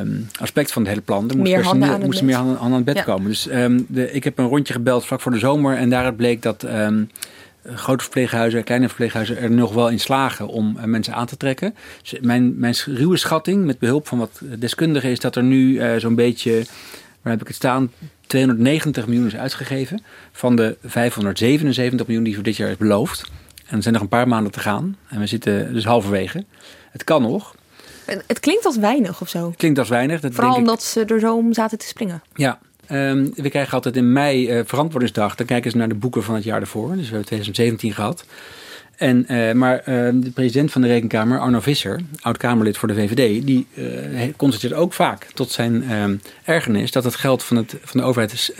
Speaker 3: um, aspect van het hele plan. Er moest
Speaker 1: meer handen
Speaker 3: moesten meer handen aan het bed ja. komen. Dus um, de, ik heb een rondje gebeld vlak voor de zomer en daaruit bleek dat um, grote verpleeghuizen, kleine verpleeghuizen er nog wel in slagen om uh, mensen aan te trekken. Dus mijn, mijn ruwe schatting, met behulp van wat deskundigen, is dat er nu zo'n beetje, waar heb ik het staan, 290 miljoen is uitgegeven van de 577 miljoen die voor dit jaar is beloofd. En er zijn nog een paar maanden te gaan en we zitten dus halverwege. Het kan nog.
Speaker 1: Het klinkt als weinig of zo.
Speaker 3: Het klinkt als weinig. Dat
Speaker 1: Vooral
Speaker 3: denk ik...
Speaker 1: omdat ze er zo om zaten te springen.
Speaker 3: Ja, Um, we krijgen altijd in mei uh, verantwoordingsdag. Dan kijken ze naar de boeken van het jaar ervoor. Dus we hebben 2017 gehad. En, uh, maar uh, de president van de Rekenkamer, Arno Visser, oud-Kamerlid voor de VVD, die constateert ook vaak tot zijn ergernis dat het geld van, het, van de overheid,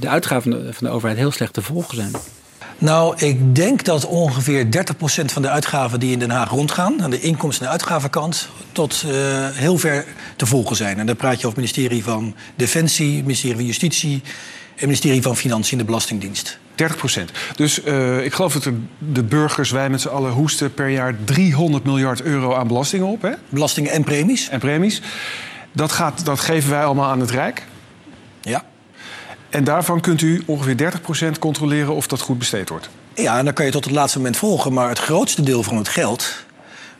Speaker 3: de uitgaven van de overheid heel slecht te volgen zijn.
Speaker 9: Nou, ik denk dat ongeveer 30% van de uitgaven die in Den Haag rondgaan, aan de inkomsten- en uitgavenkant, tot uh, heel ver te volgen zijn. En dan praat je over het ministerie van Defensie, het ministerie van Justitie, het ministerie van Financiën en de Belastingdienst.
Speaker 10: 30 procent. Dus uh, ik geloof dat de, de burgers, wij met z'n allen hoesten per jaar 300 miljard euro aan belastingen op. Hè?
Speaker 9: Belastingen en premies.
Speaker 10: En premies. Dat, gaat, dat geven wij allemaal aan het Rijk.
Speaker 9: Ja.
Speaker 10: En daarvan kunt u ongeveer 30% controleren of dat goed besteed wordt.
Speaker 9: Ja, en dan kan je tot het laatste moment volgen. Maar het grootste deel van het geld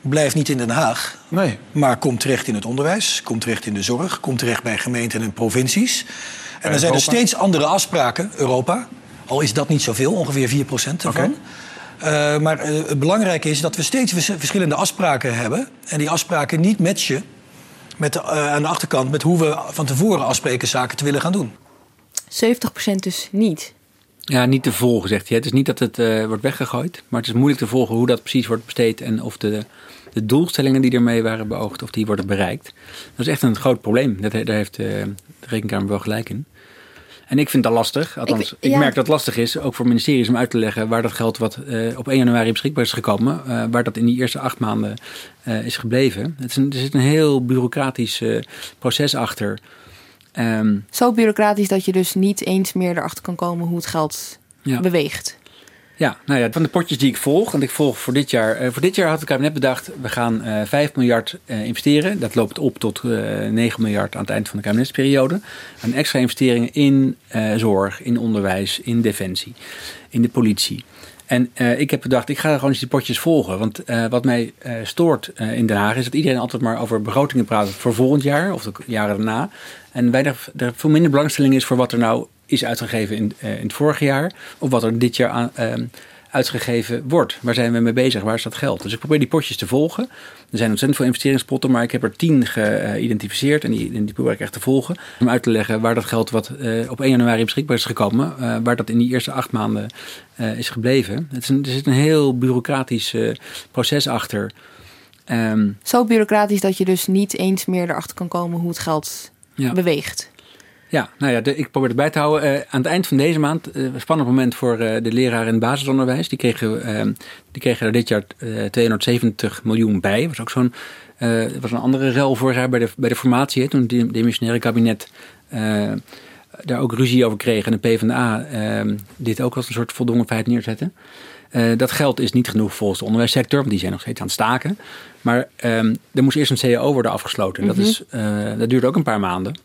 Speaker 9: blijft niet in Den Haag.
Speaker 10: Nee.
Speaker 9: Maar komt terecht in het onderwijs, komt terecht in de zorg... komt terecht bij gemeenten en provincies. En dan zijn er steeds andere afspraken, Europa. Al is dat niet zoveel, ongeveer 4% ervan. Okay. Uh, maar uh, het belangrijke is dat we steeds vers verschillende afspraken hebben. En die afspraken niet matchen met de, uh, aan de achterkant... met hoe we van tevoren afspreken zaken te willen gaan doen.
Speaker 1: 70% dus niet.
Speaker 3: Ja, niet te volgen, zegt hij. Het is niet dat het uh, wordt weggegooid, maar het is moeilijk te volgen hoe dat precies wordt besteed en of de de doelstellingen die ermee waren beoogd, of die worden bereikt. Dat is echt een groot probleem. Dat, daar heeft eh, de Rekenkamer wel gelijk in. En ik vind dat lastig. Althans, ik,
Speaker 1: ja.
Speaker 3: merk dat het lastig is, ook voor ministeries, om uit te leggen waar dat geld wat eh, op 1 januari beschikbaar is gekomen, eh, waar dat in die eerste acht maanden eh, is gebleven. Het is een, er zit een heel bureaucratisch eh, proces achter. Ehm,
Speaker 1: Zo bureaucratisch dat je dus niet eens meer erachter kan komen hoe het geld
Speaker 3: Ja.
Speaker 1: beweegt.
Speaker 3: Ja, nou ja, van de potjes die ik volg, want ik volg voor dit jaar. eh, voor dit jaar had het kabinet bedacht, we gaan eh 5 miljard eh, investeren. Dat loopt op tot eh 9 miljard aan het eind van de kabinetsperiode. En extra investeringen in zorg, in onderwijs, in defensie, in de politie. En eh, ik heb bedacht, ik ga gewoon eens die potjes volgen. Want eh, wat mij eh, stoort in Den Haag is dat iedereen altijd maar over begrotingen praat voor volgend jaar of de jaren daarna. En weinig, er veel minder belangstelling is voor wat er nou is uitgegeven in, in het vorige jaar. Of wat er dit jaar aan, ehm, uitgegeven wordt. Waar zijn we mee bezig? Waar is dat geld? Dus ik probeer die potjes te volgen. Er zijn ontzettend veel investeringspotten, maar ik heb er tien geïdentificeerd. En die, probeer ik echt te volgen. Om uit te leggen waar dat geld wat eh, op 1 januari beschikbaar is gekomen. eh, waar dat in die eerste acht maanden eh, is gebleven. Het is een, er zit een heel bureaucratisch proces achter. Ehm,
Speaker 1: Zo bureaucratisch dat je dus niet eens meer erachter kan komen hoe het geld
Speaker 3: Ja.
Speaker 1: beweegt.
Speaker 3: Ja, nou ja, de, ik probeer het bij te houden. Eh, aan het eind van deze maand, een spannend moment voor eh, de leraren in het basisonderwijs. Die kregen, eh, die kregen er dit jaar eh 270 miljoen bij. Dat was ook zo'n was een andere rel vorig jaar bij de, bij de formatie. Hè, toen het demissionaire kabinet daar ook ruzie over kreeg. En de PvdA eh, dit ook als een soort voldongen feit neerzette. Eh, dat geld is niet genoeg volgens de onderwijssector, want die zijn nog steeds aan het staken. Maar ehm, er moest eerst een CAO worden afgesloten.
Speaker 1: Mhm.
Speaker 3: dat, is, eh, dat duurt ook een paar maanden.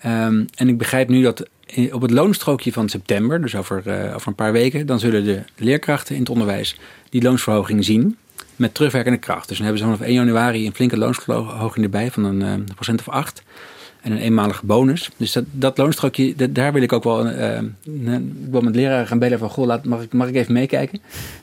Speaker 3: Ehm, en ik begrijp nu dat op het loonstrookje van september, dus over, eh, over een paar weken, dan zullen de leerkrachten in het onderwijs die loonsverhoging zien met terugwerkende kracht. Dus dan hebben ze vanaf 1 januari een flinke loonsverhoging erbij van een eh, procent of 8 en een eenmalige bonus. Dus dat, dat loonstrookje, dat- daar wil ik ook wel, eh, eh, ik wil met leraren gaan bellen van, goh, laat, mag, ik, mag ik even meekijken?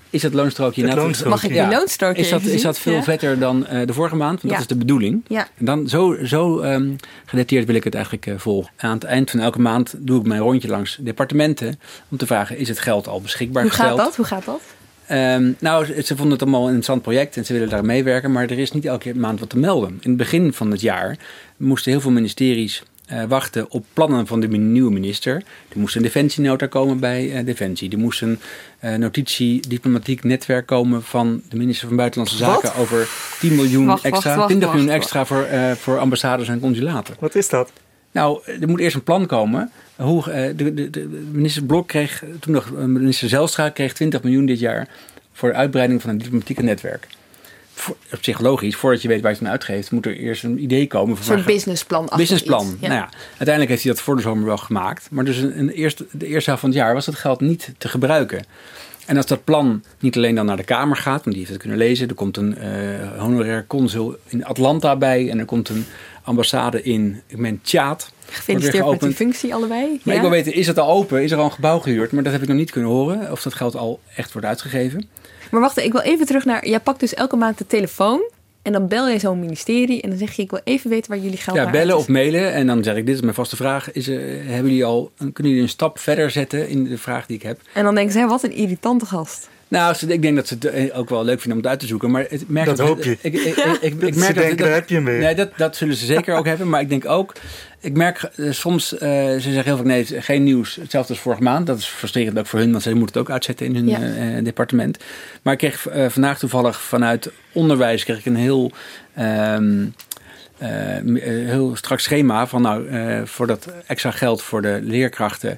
Speaker 3: Is dat loonstrookje...
Speaker 2: Het
Speaker 3: net-
Speaker 2: loonstrookje. Mag ik
Speaker 1: die loonstrookje
Speaker 3: is dat, is dat veel
Speaker 1: Ja.
Speaker 3: vetter dan eh, de vorige maand? Want
Speaker 1: Ja.
Speaker 3: dat is de bedoeling.
Speaker 1: Ja.
Speaker 3: En dan zo, zo ehm, gedetailleerd wil ik het eigenlijk eh, volgen. Aan het eind van elke maand doe ik mijn rondje langs departementen om te vragen: is het geld al beschikbaar
Speaker 1: Hoe
Speaker 3: gesteld?
Speaker 1: gaat dat? Hoe gaat dat?
Speaker 3: Ehm, nou, ze vonden het allemaal een interessant project en ze willen daar meewerken, maar er is niet elke maand wat te melden. In het begin van het jaar moesten heel veel ministeries eh, wachten op plannen van de nieuwe minister. Er moest een defensienota komen bij eh, Defensie. Er moest een eh, notitie diplomatiek netwerk komen van de minister van Buitenlandse
Speaker 1: Wat?
Speaker 3: Zaken over 10 miljoen
Speaker 1: Wacht,
Speaker 3: extra,
Speaker 1: wacht,
Speaker 3: 20 miljoen
Speaker 1: wacht,
Speaker 3: extra voor, eh, voor ambassades en consulaten.
Speaker 2: Wat is dat?
Speaker 3: Nou, er moet eerst een plan komen. Hoe, eh, de, de, de minister Blok kreeg, toen nog eh, minister Zelstra, kreeg 20 miljoen dit jaar voor de uitbreiding van het diplomatieke netwerk. Voor, op zich logisch, voordat je weet waar je het aan uitgeeft, moet er eerst een idee komen.
Speaker 1: Een
Speaker 3: Van
Speaker 1: soort
Speaker 3: waar-
Speaker 1: businessplan.
Speaker 3: businessplan. Nou ja, uiteindelijk heeft hij dat voor de zomer wel gemaakt. Maar dus een, een eerste, de eerste helft van het jaar was dat geld niet te gebruiken. En als dat plan niet alleen dan naar de Kamer gaat, want die heeft het kunnen lezen. Er komt een eh honorair consul in Atlanta bij. En er komt een ambassade in, ik meen, Tjaat.
Speaker 1: Gefeliciteerd met die functie allebei.
Speaker 3: Maar
Speaker 1: Ja.
Speaker 3: ik wil weten, is het al open? Is er al een gebouw gehuurd? Maar dat heb ik nog niet kunnen horen. Of dat geld al echt wordt uitgegeven.
Speaker 1: Maar wacht, ik wil even terug naar... Jij pakt dus elke maand de telefoon... en dan bel je zo'n ministerie... en dan zeg je, ik wil even weten waar jullie geld
Speaker 3: Ja, bellen of mailen. En dan zeg ik, dit is mijn vaste vraag. Is, eh, hebben jullie al, kunnen jullie een stap verder zetten in de vraag die ik heb?
Speaker 1: En dan denken ze, hé, wat een irritante gast.
Speaker 3: Nou, ik denk dat ze het eh, ook wel leuk vinden om het uit te zoeken. Maar het merk
Speaker 2: Dat hoop je.
Speaker 3: Ik, ik, ik, ik, ik
Speaker 2: Dat ze
Speaker 3: merk dat,
Speaker 2: denken, daar heb je hem weer.
Speaker 3: Nee, dat, dat zullen ze zeker ook hebben. Maar ik denk ook, ik merk eh, soms, eh, ze zeggen heel vaak nee, het is geen nieuws. Hetzelfde als vorige maand. Dat is frustrerend ook voor hun, want ze moeten het ook uitzetten in hun
Speaker 1: Ja.
Speaker 3: departement. Maar ik kreeg vandaag toevallig vanuit onderwijs kreeg ik een heel... ehm, eh, eh, heel strak schema van nou, eh, voor dat extra geld voor de leerkrachten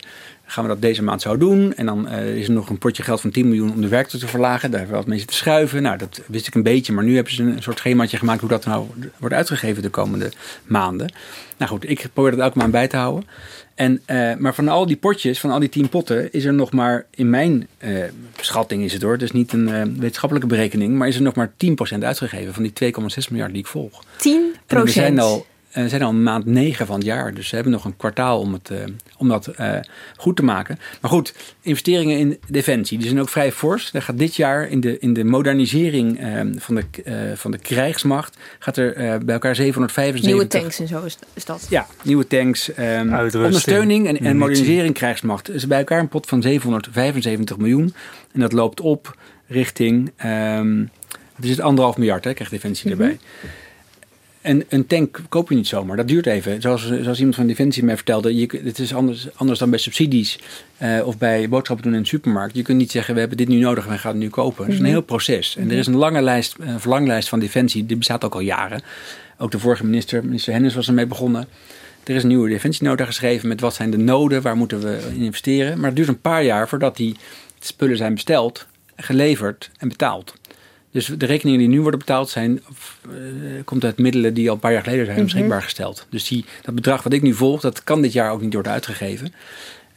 Speaker 3: gaan we dat deze maand zo doen. En dan eh, is er nog een potje geld van 10 miljoen om de werkdruk te verlagen. Daar hebben we wat mee zitten schuiven. Nou, dat wist ik een beetje. Maar nu hebben ze een soort schemaatje gemaakt hoe dat nou wordt uitgegeven de komende maanden. Nou goed, ik probeer dat elke maand bij te houden. En, eh, maar van al die potjes, van al die 10 potten, is er nog maar in mijn eh, schatting is het hoor. Is niet een wetenschappelijke berekening, maar is er nog maar 10% uitgegeven van die 2,6 miljard die ik volg.
Speaker 1: 10
Speaker 3: En we zijn al, eh, we zijn al maand 9 van het jaar. Dus we hebben nog een kwartaal om, het, eh, om dat eh, goed te maken. Maar goed, investeringen in defensie, die zijn ook vrij fors. Er gaat dit jaar in de, in de modernisering eh, van, de, eh, van de krijgsmacht... gaat er eh, bij elkaar 775...
Speaker 1: Nieuwe tanks en zo is, is dat.
Speaker 3: Ja, nieuwe tanks, ehm,
Speaker 2: Uitrusting,
Speaker 3: ondersteuning en, modernisering krijgsmacht. Dus bij elkaar een pot van 775 miljoen. En dat loopt op richting ehm, Het is anderhalf miljard, hè, krijgt Defensie
Speaker 1: Mhm.
Speaker 3: erbij. En een tank koop je niet zomaar. Dat duurt even. Zoals, zoals iemand van Defensie mij vertelde. Je, het is anders, anders dan bij subsidies. eh, of bij boodschappen doen in de supermarkt. Je kunt niet zeggen, we hebben dit nu nodig en we gaan het nu kopen. Het is een
Speaker 11: Mhm.
Speaker 3: heel proces. En er is een lange lijst, een verlanglijst van Defensie. Die bestaat ook al jaren. Ook de vorige minister, minister Hennis, was ermee begonnen. Er is een nieuwe defensienota geschreven met wat zijn de noden, waar moeten we in investeren. Maar het duurt een paar jaar voordat die spullen zijn besteld, geleverd en betaald. Dus de rekeningen die nu worden betaald zijn, eh, komt uit middelen die al een paar jaar geleden zijn
Speaker 11: Mhm.
Speaker 3: beschikbaar gesteld. Dus die, dat bedrag wat ik nu volg, dat kan dit jaar ook niet worden uitgegeven.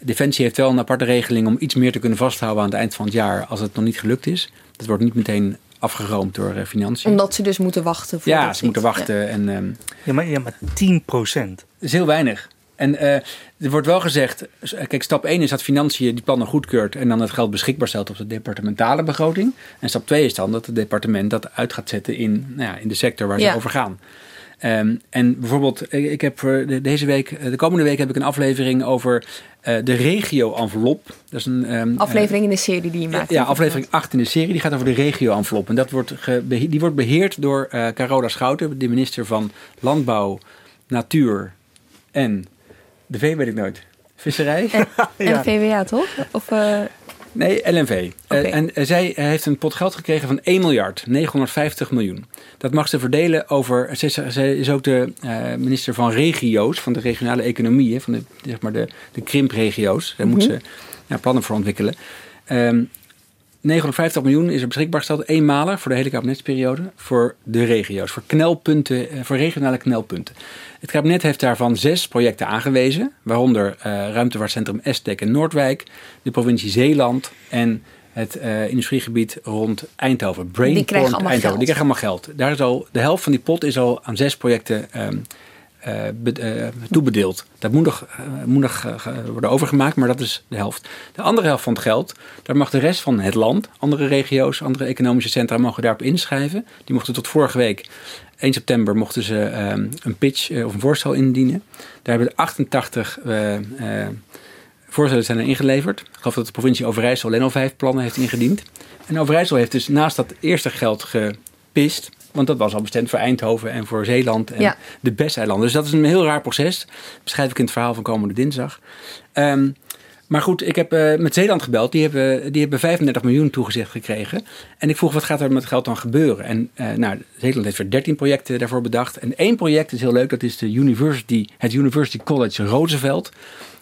Speaker 3: Defensie heeft wel een aparte regeling om iets meer te kunnen vasthouden aan het eind van het jaar als het nog niet gelukt is. Dat wordt niet meteen afgeroomd door eh, financiën.
Speaker 1: Omdat ze dus moeten wachten.
Speaker 3: Ja,
Speaker 1: voordat
Speaker 3: ze moeten wachten. En, ehm,
Speaker 2: Ja, maar, ja, maar 10 procent.
Speaker 3: dat is heel weinig. En eh, er wordt wel gezegd, eh, kijk, stap 1 is dat financiën die plannen goedkeurt en dan het geld beschikbaar stelt op de departementale begroting. En stap 2 is dan dat het departement dat uit gaat zetten in, nou ja, in de sector waar ze over gaan. Ehm, en bijvoorbeeld, ik ik heb deze week, eh, de komende week heb ik een aflevering over eh, de regio-envelop. Dat is een ehm,
Speaker 1: Aflevering in de serie die je maakt.
Speaker 3: ja, aflevering 8 in de serie. Die gaat over de regio-envelop. En dat wordt die wordt beheerd door eh, Carola Schouten, de minister van Landbouw, Natuur en de V weet ik nooit. Visserij? (laughs)
Speaker 1: En VWA toch? Of, eh,
Speaker 3: Nee, LNV. Eh, en eh, zij heeft een pot geld gekregen van 1 miljard, 950 miljoen. Dat mag ze verdelen over. Ze is, ze is ook de eh, minister van regio's, van de regionale economie, hè, van de, zeg maar de, de krimpregio's. Daar moet
Speaker 11: Mhm.
Speaker 3: ze ja, plannen voor ontwikkelen. Ehm 950 miljoen is er beschikbaar gesteld, eenmalig voor de hele kabinetsperiode, voor de regio's, voor knelpunten, eh, voor regionale knelpunten. Het kabinet heeft daarvan zes projecten aangewezen, waaronder eh, ruimtevaartcentrum Estek in Noordwijk, de provincie Zeeland en het eh, industriegebied rond Eindhoven.
Speaker 1: Die krijgen
Speaker 3: Brainport
Speaker 1: allemaal
Speaker 3: Eindhoven.
Speaker 1: geld.
Speaker 3: Die krijgen allemaal geld. Daar is al, de helft van die pot is al aan zes projecten ehm, eh, eh, toebedeeld. Dat moet nog, eh, eh, worden overgemaakt, maar dat is de helft. De andere helft van het geld, daar mag de rest van het land, andere regio's, andere economische centra mogen daarop inschrijven. Die mochten tot vorige week, 1 september, mochten ze ehm, een pitch eh, of een voorstel indienen. Daar hebben er 88 eh, eh, voorstellen zijn er ingeleverd. Ik geloof dat de provincie Overijssel alleen al vijf plannen heeft ingediend. En Overijssel heeft dus naast dat eerste geld gepist. Want dat was al bestemd voor Eindhoven en voor Zeeland en
Speaker 1: Ja.
Speaker 3: de Besteilanden. Dus dat is een heel raar proces. Beschrijf ik in het verhaal van komende dinsdag. Ehm, maar goed, ik heb eh, met Zeeland gebeld. Die hebben, die hebben 35 miljoen toegezegd gekregen. En ik vroeg, wat gaat er met het geld dan gebeuren? En eh, nou, Zeeland heeft er 13 projecten daarvoor bedacht. En één project is heel leuk. Dat is de University, het University College Roosevelt.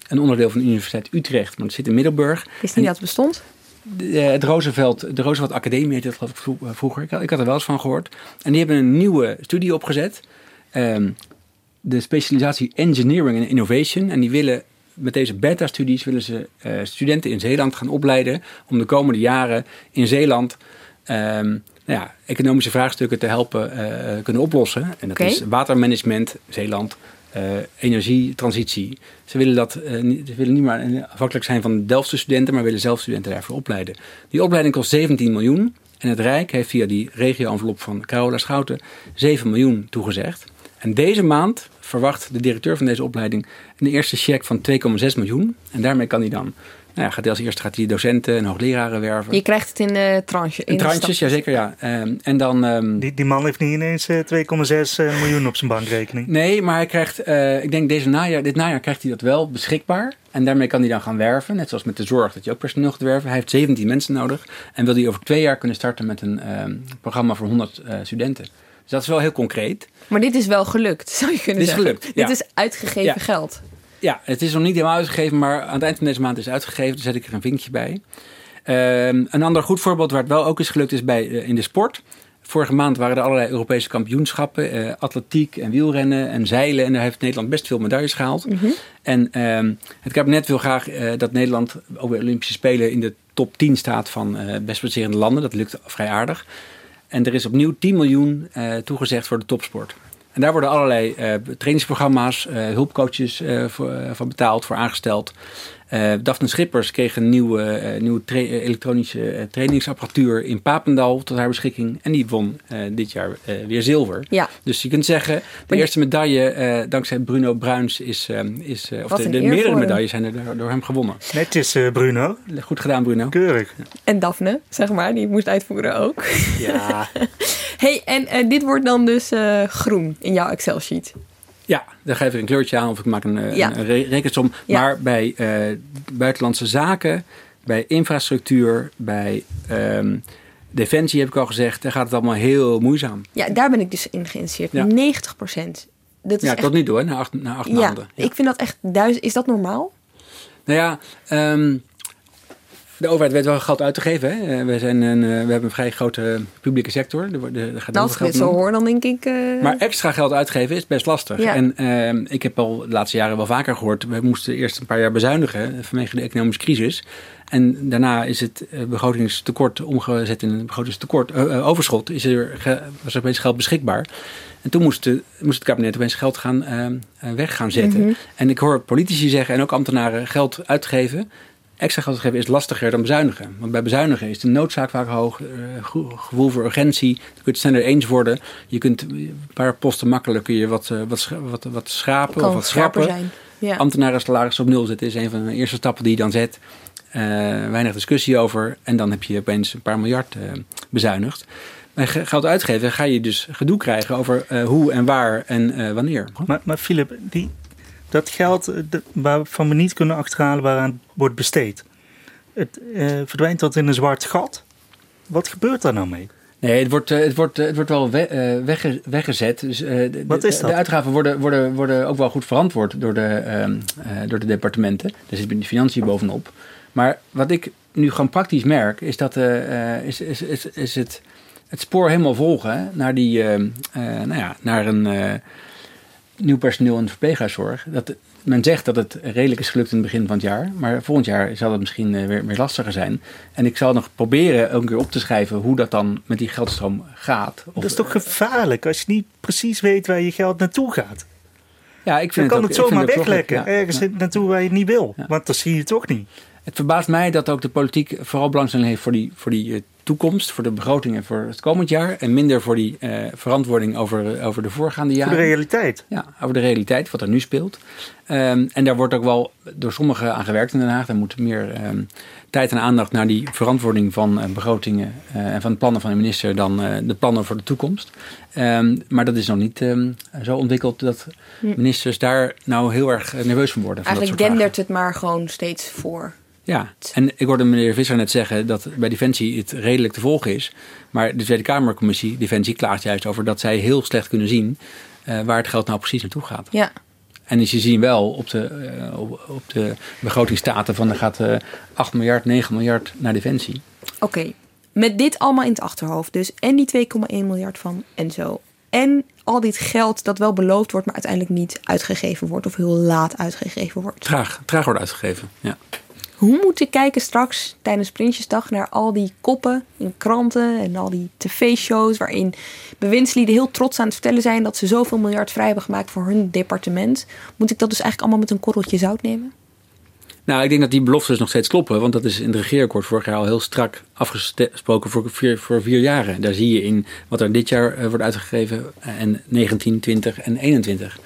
Speaker 3: Een onderdeel van de Universiteit Utrecht. Maar dat zit in Middelburg.
Speaker 1: wist niet dat het bestond?
Speaker 3: De, eh, het Roosevelt, de Roosevelt Academie heette dat geloof ik eh, vroeger. Ik had, ik had er wel eens van gehoord. En die hebben een nieuwe studie opgezet. Ehm, de specialisatie Engineering and Innovation. En die willen met deze beta-studies willen ze eh, studenten in Zeeland gaan opleiden om de komende jaren in Zeeland ehm, nou ja, economische vraagstukken te helpen kunnen oplossen. En dat is watermanagement, Zeeland, energietransitie. Ze willen, dat, eh, ze willen niet maar afhankelijk zijn van de Delftse studenten, maar willen zelf studenten daarvoor opleiden. Die opleiding kost 17 miljoen. En het Rijk heeft via die regio-envelop van Carola Schouten 7 miljoen toegezegd. En deze maand verwacht de directeur van deze opleiding een eerste cheque van 2,6 miljoen. En daarmee kan hij dan, nou ja, gaat hij als eerste gaat hij docenten en hoogleraren werven.
Speaker 1: Je krijgt het in de tranche.
Speaker 3: In tranches, ja zeker ja. Ehm, en dan... ehm,
Speaker 2: Die, die man heeft niet ineens eh, 2,6 eh, miljoen op zijn bankrekening.
Speaker 3: Nee, maar hij krijgt, eh, ik denk deze najaar, dit najaar krijgt hij dat wel beschikbaar. En daarmee kan hij dan gaan werven. Net zoals met de zorg, dat je ook personeel gaat werven. Hij heeft 17 mensen nodig. En wil hij over twee jaar kunnen starten met een ehm, programma voor 100 eh, studenten. Dus dat is wel heel concreet.
Speaker 1: Maar dit is wel gelukt, (laughs) zou je kunnen
Speaker 3: Dit is
Speaker 1: zeggen.
Speaker 3: gelukt, ja.
Speaker 1: Dit is uitgegeven
Speaker 3: Ja.
Speaker 1: geld.
Speaker 3: Ja, het is nog niet helemaal uitgegeven, maar aan het eind van deze maand is het uitgegeven. Daar zet ik er een vinkje bij. Ehm, een ander goed voorbeeld waar het wel ook is gelukt is bij, eh, in de sport. Vorige maand waren er allerlei Europese kampioenschappen. eh, atletiek en wielrennen en zeilen. En daar heeft Nederland best veel medailles gehaald. En ehm, het kabinet wil graag eh, dat Nederland ook bij de Olympische Spelen in de top 10 staat van best presterende landen. Dat lukt vrij aardig. En er is opnieuw 10 miljoen toegezegd voor de topsport. En daar worden allerlei eh, trainingsprogramma's, eh, hulpcoaches eh, voor, van betaald, voor aangesteld. Uh, Daphne Schippers kreeg een nieuwe, uh, nieuwe tra elektronische uh, trainingsapparatuur in Papendal tot haar beschikking. En die won dit jaar weer zilver.
Speaker 1: Ja.
Speaker 3: Dus je kunt zeggen, de eerste medaille dankzij Bruno Bruins is, is of de, de meerdere medailles zijn er door, door hem gewonnen.
Speaker 2: Netjes Bruno.
Speaker 3: Goed gedaan Bruno.
Speaker 2: Keurig.
Speaker 1: En Daphne, zeg maar, die moest uitvoeren ook.
Speaker 3: Ja. (laughs)
Speaker 1: hey, en dit wordt dan dus groen in jouw Excel sheet.
Speaker 3: Ja, dan geef ik een kleurtje aan of ik maak een, ja. een re rekensom. Ja. Maar bij uh, buitenlandse zaken, bij infrastructuur, bij um, defensie heb ik al gezegd, daar gaat het allemaal heel moeizaam.
Speaker 1: Ja, daar ben ik dus in geïnteresseerd. Ja. 90 procent.
Speaker 3: Dat is ja, echt... tot nu toe, hè, na acht, na acht maanden.
Speaker 1: Ja, ik vind dat echt duizend. Is dat normaal?
Speaker 3: Nou ja, um, de overheid weet wel geld uit te geven. Hè? Eh, we, zijn een, eh, we hebben een vrij grote publieke sector. Er, er
Speaker 1: gaat ik dit zo hoor, dan denk ik... Uh...
Speaker 3: Maar extra geld uitgeven is best lastig. Ja. En uh, ik heb al de laatste jaren wel vaker gehoord... we moesten eerst een paar jaar bezuinigen vanwege de economische crisis. En daarna is het begrotingstekort omgezet in een begrotingstekort. Uh, overschot is er, was er opeens geld beschikbaar. En toen moest, de, moest het kabinet opeens geld gaan, weg gaan zetten. Mm -hmm. En ik hoor politici zeggen en ook ambtenaren geld uitgeven extra geld geven is lastiger dan bezuinigen. Want bij bezuinigen is de noodzaak vaak hoog, uh, gevoel voor urgentie. Je kunt het sneller eens worden. Je kunt een paar posten makkelijk kun je wat, uh, wat, wat, wat schrapen of wat schrappen.
Speaker 1: Zijn. Ja.
Speaker 3: Ambtenaren salaris op nul zetten is een van de eerste stappen die je dan zet. Uh, weinig discussie over. En dan heb je opeens een paar miljard bezuinigd. Bij geld uitgeven ga je dus gedoe krijgen over hoe en waar en wanneer.
Speaker 2: Maar, maar Philip, die, dat geld eh, waarvan we niet kunnen achterhalen waaraan wordt besteed. Het uh, verdwijnt dat in een zwart gat. Wat gebeurt daar nou mee?
Speaker 3: Nee, het wordt, het wordt, het wordt wel we, uh, weggezet. Dus, uh,
Speaker 2: Wat is dat?
Speaker 3: De uitgaven worden, worden, worden ook wel goed verantwoord door de, uh, door de departementen. Daar zit de financiën bovenop. Maar wat ik nu gewoon praktisch merk, is dat is, is, is, is het, het spoor helemaal volgen naar, die, nou ja, naar een nieuw personeel in de verpleeghuiszorg. Dat, men zegt dat het redelijk is gelukt in het begin van het jaar. Maar volgend jaar zal het misschien eh, weer, weer lastiger zijn. En ik zal nog proberen ook een keer op te schrijven hoe dat dan met die geldstroom gaat.
Speaker 2: Of, dat is toch gevaarlijk als je niet precies weet waar je geld naartoe gaat?
Speaker 3: Ja, ik vind
Speaker 2: dan kan
Speaker 3: het,
Speaker 2: het zomaar weglekken. Ja, ergens ja. naartoe waar je het niet wil. Want dan zie je toch niet.
Speaker 3: Het verbaast mij dat ook de politiek vooral belangstelling heeft voor die, voor die uh, toekomst, voor de begrotingen voor het komend jaar. En minder voor die uh, verantwoording over, over de voorgaande jaren.
Speaker 2: Voor de realiteit.
Speaker 3: Ja, over de realiteit, wat er nu speelt. Um, en daar wordt ook wel door sommigen aan gewerkt in Den Haag. Er moet meer um, tijd en aandacht naar die verantwoording van uh, begrotingen uh, en van de plannen van de minister dan de plannen voor de toekomst. Um, maar dat is nog niet zo ontwikkeld dat ministers daar nou heel erg nerveus van worden. Van
Speaker 1: Eigenlijk dendert het maar gewoon steeds voor.
Speaker 3: Ja, en ik hoorde meneer Visser net zeggen dat bij Defensie het redelijk te volgen is. Maar de Tweede Kamercommissie Defensie klaagt juist over dat zij heel slecht kunnen zien uh, waar het geld nou precies naartoe gaat.
Speaker 1: Ja.
Speaker 3: En dus je ziet wel op de, uh, op, de begrotingsstaten van er gaat uh, 8 miljard, 9 miljard naar Defensie.
Speaker 1: Oké, okay. met dit allemaal in het achterhoofd dus. En die 2,1 miljard van Enzo. En al dit geld dat wel beloofd wordt, maar uiteindelijk niet uitgegeven wordt. Of heel laat uitgegeven wordt.
Speaker 3: Traag, traag wordt uitgegeven, ja.
Speaker 1: Hoe moet ik kijken straks tijdens Prinsjesdag naar al die koppen in kranten en al die tv-shows waarin bewindslieden heel trots aan het vertellen zijn dat ze zoveel miljard vrij hebben gemaakt voor hun departement? Moet ik dat dus eigenlijk allemaal met een korreltje zout nemen?
Speaker 3: Nou, ik denk dat die beloftes nog steeds kloppen, want dat is in het regeerakkoord vorig jaar al heel strak afgesproken voor vier, voor jaren. Daar zie je in wat er dit jaar uh, wordt uitgegeven en 19, 20 en 21.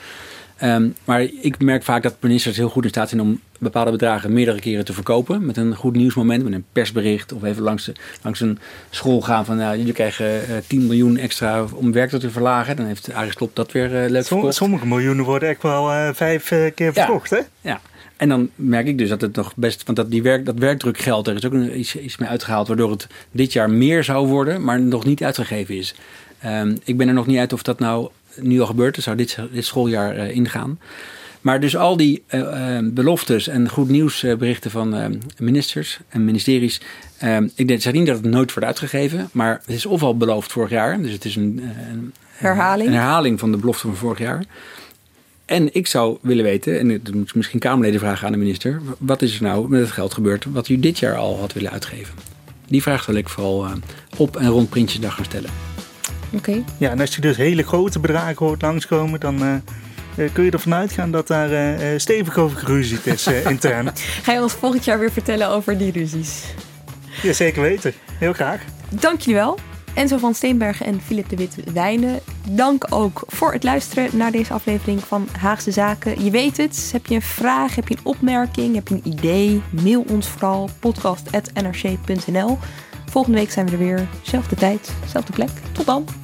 Speaker 3: Um, maar ik merk vaak dat ministers heel goed in staat zijn om bepaalde bedragen meerdere keren te verkopen. Met een goed nieuwsmoment, met een persbericht of even langs, de, langs een school gaan van nou, jullie krijgen uh, 10 miljoen extra om werk te verlagen. Dan heeft Aris Klop dat weer uh, leuk verkocht.
Speaker 2: Sommige miljoenen worden echt wel uh, vijf keer verkocht,
Speaker 3: ja.
Speaker 2: hè?
Speaker 3: Ja. En dan merk ik dus dat het nog best, want dat, die werk, dat werkdrukgeld, er is ook iets, iets mee uitgehaald, waardoor het dit jaar meer zou worden, maar nog niet uitgegeven is. Um, ik ben er nog niet uit of dat nou nu al gebeurd. Dat zou dit, dit schooljaar uh, ingaan. Maar dus al die uh, uh, beloftes en goed nieuwsberichten van ministers en ministeries. ik denk niet dat het nooit wordt uitgegeven. Maar het is ofwel beloofd vorig jaar. Dus het is een, een
Speaker 1: herhaling.
Speaker 3: een herhaling van de belofte van vorig jaar. En ik zou willen weten, en dat moet misschien Kamerleden vragen aan de minister. Wat is er nou met het geld gebeurd wat u dit jaar al had willen uitgeven? Die vraag wil ik vooral op en rond Prinsjesdag gaan stellen.
Speaker 1: Okay.
Speaker 2: Ja, en als je dus hele grote bedragen hoort langskomen, dan uh, eh, kun je ervan uitgaan dat daar eh, eh, stevig over geruzied is (laughs) intern.
Speaker 1: Ga je ons volgend jaar weer vertellen over die ruzies?
Speaker 2: Ja, zeker weten. Heel graag.
Speaker 1: Dank jullie wel. Enzo van Steenbergen en Filip de Wit Wijnen. Dank ook voor het luisteren naar deze aflevering van Haagse Zaken. Je weet het, heb je een vraag, heb je een opmerking, heb je een idee, mail ons vooral podcast.nrc.nl. Volgende week zijn we er weer, zelfde tijd, zelfde plek. Tot dan.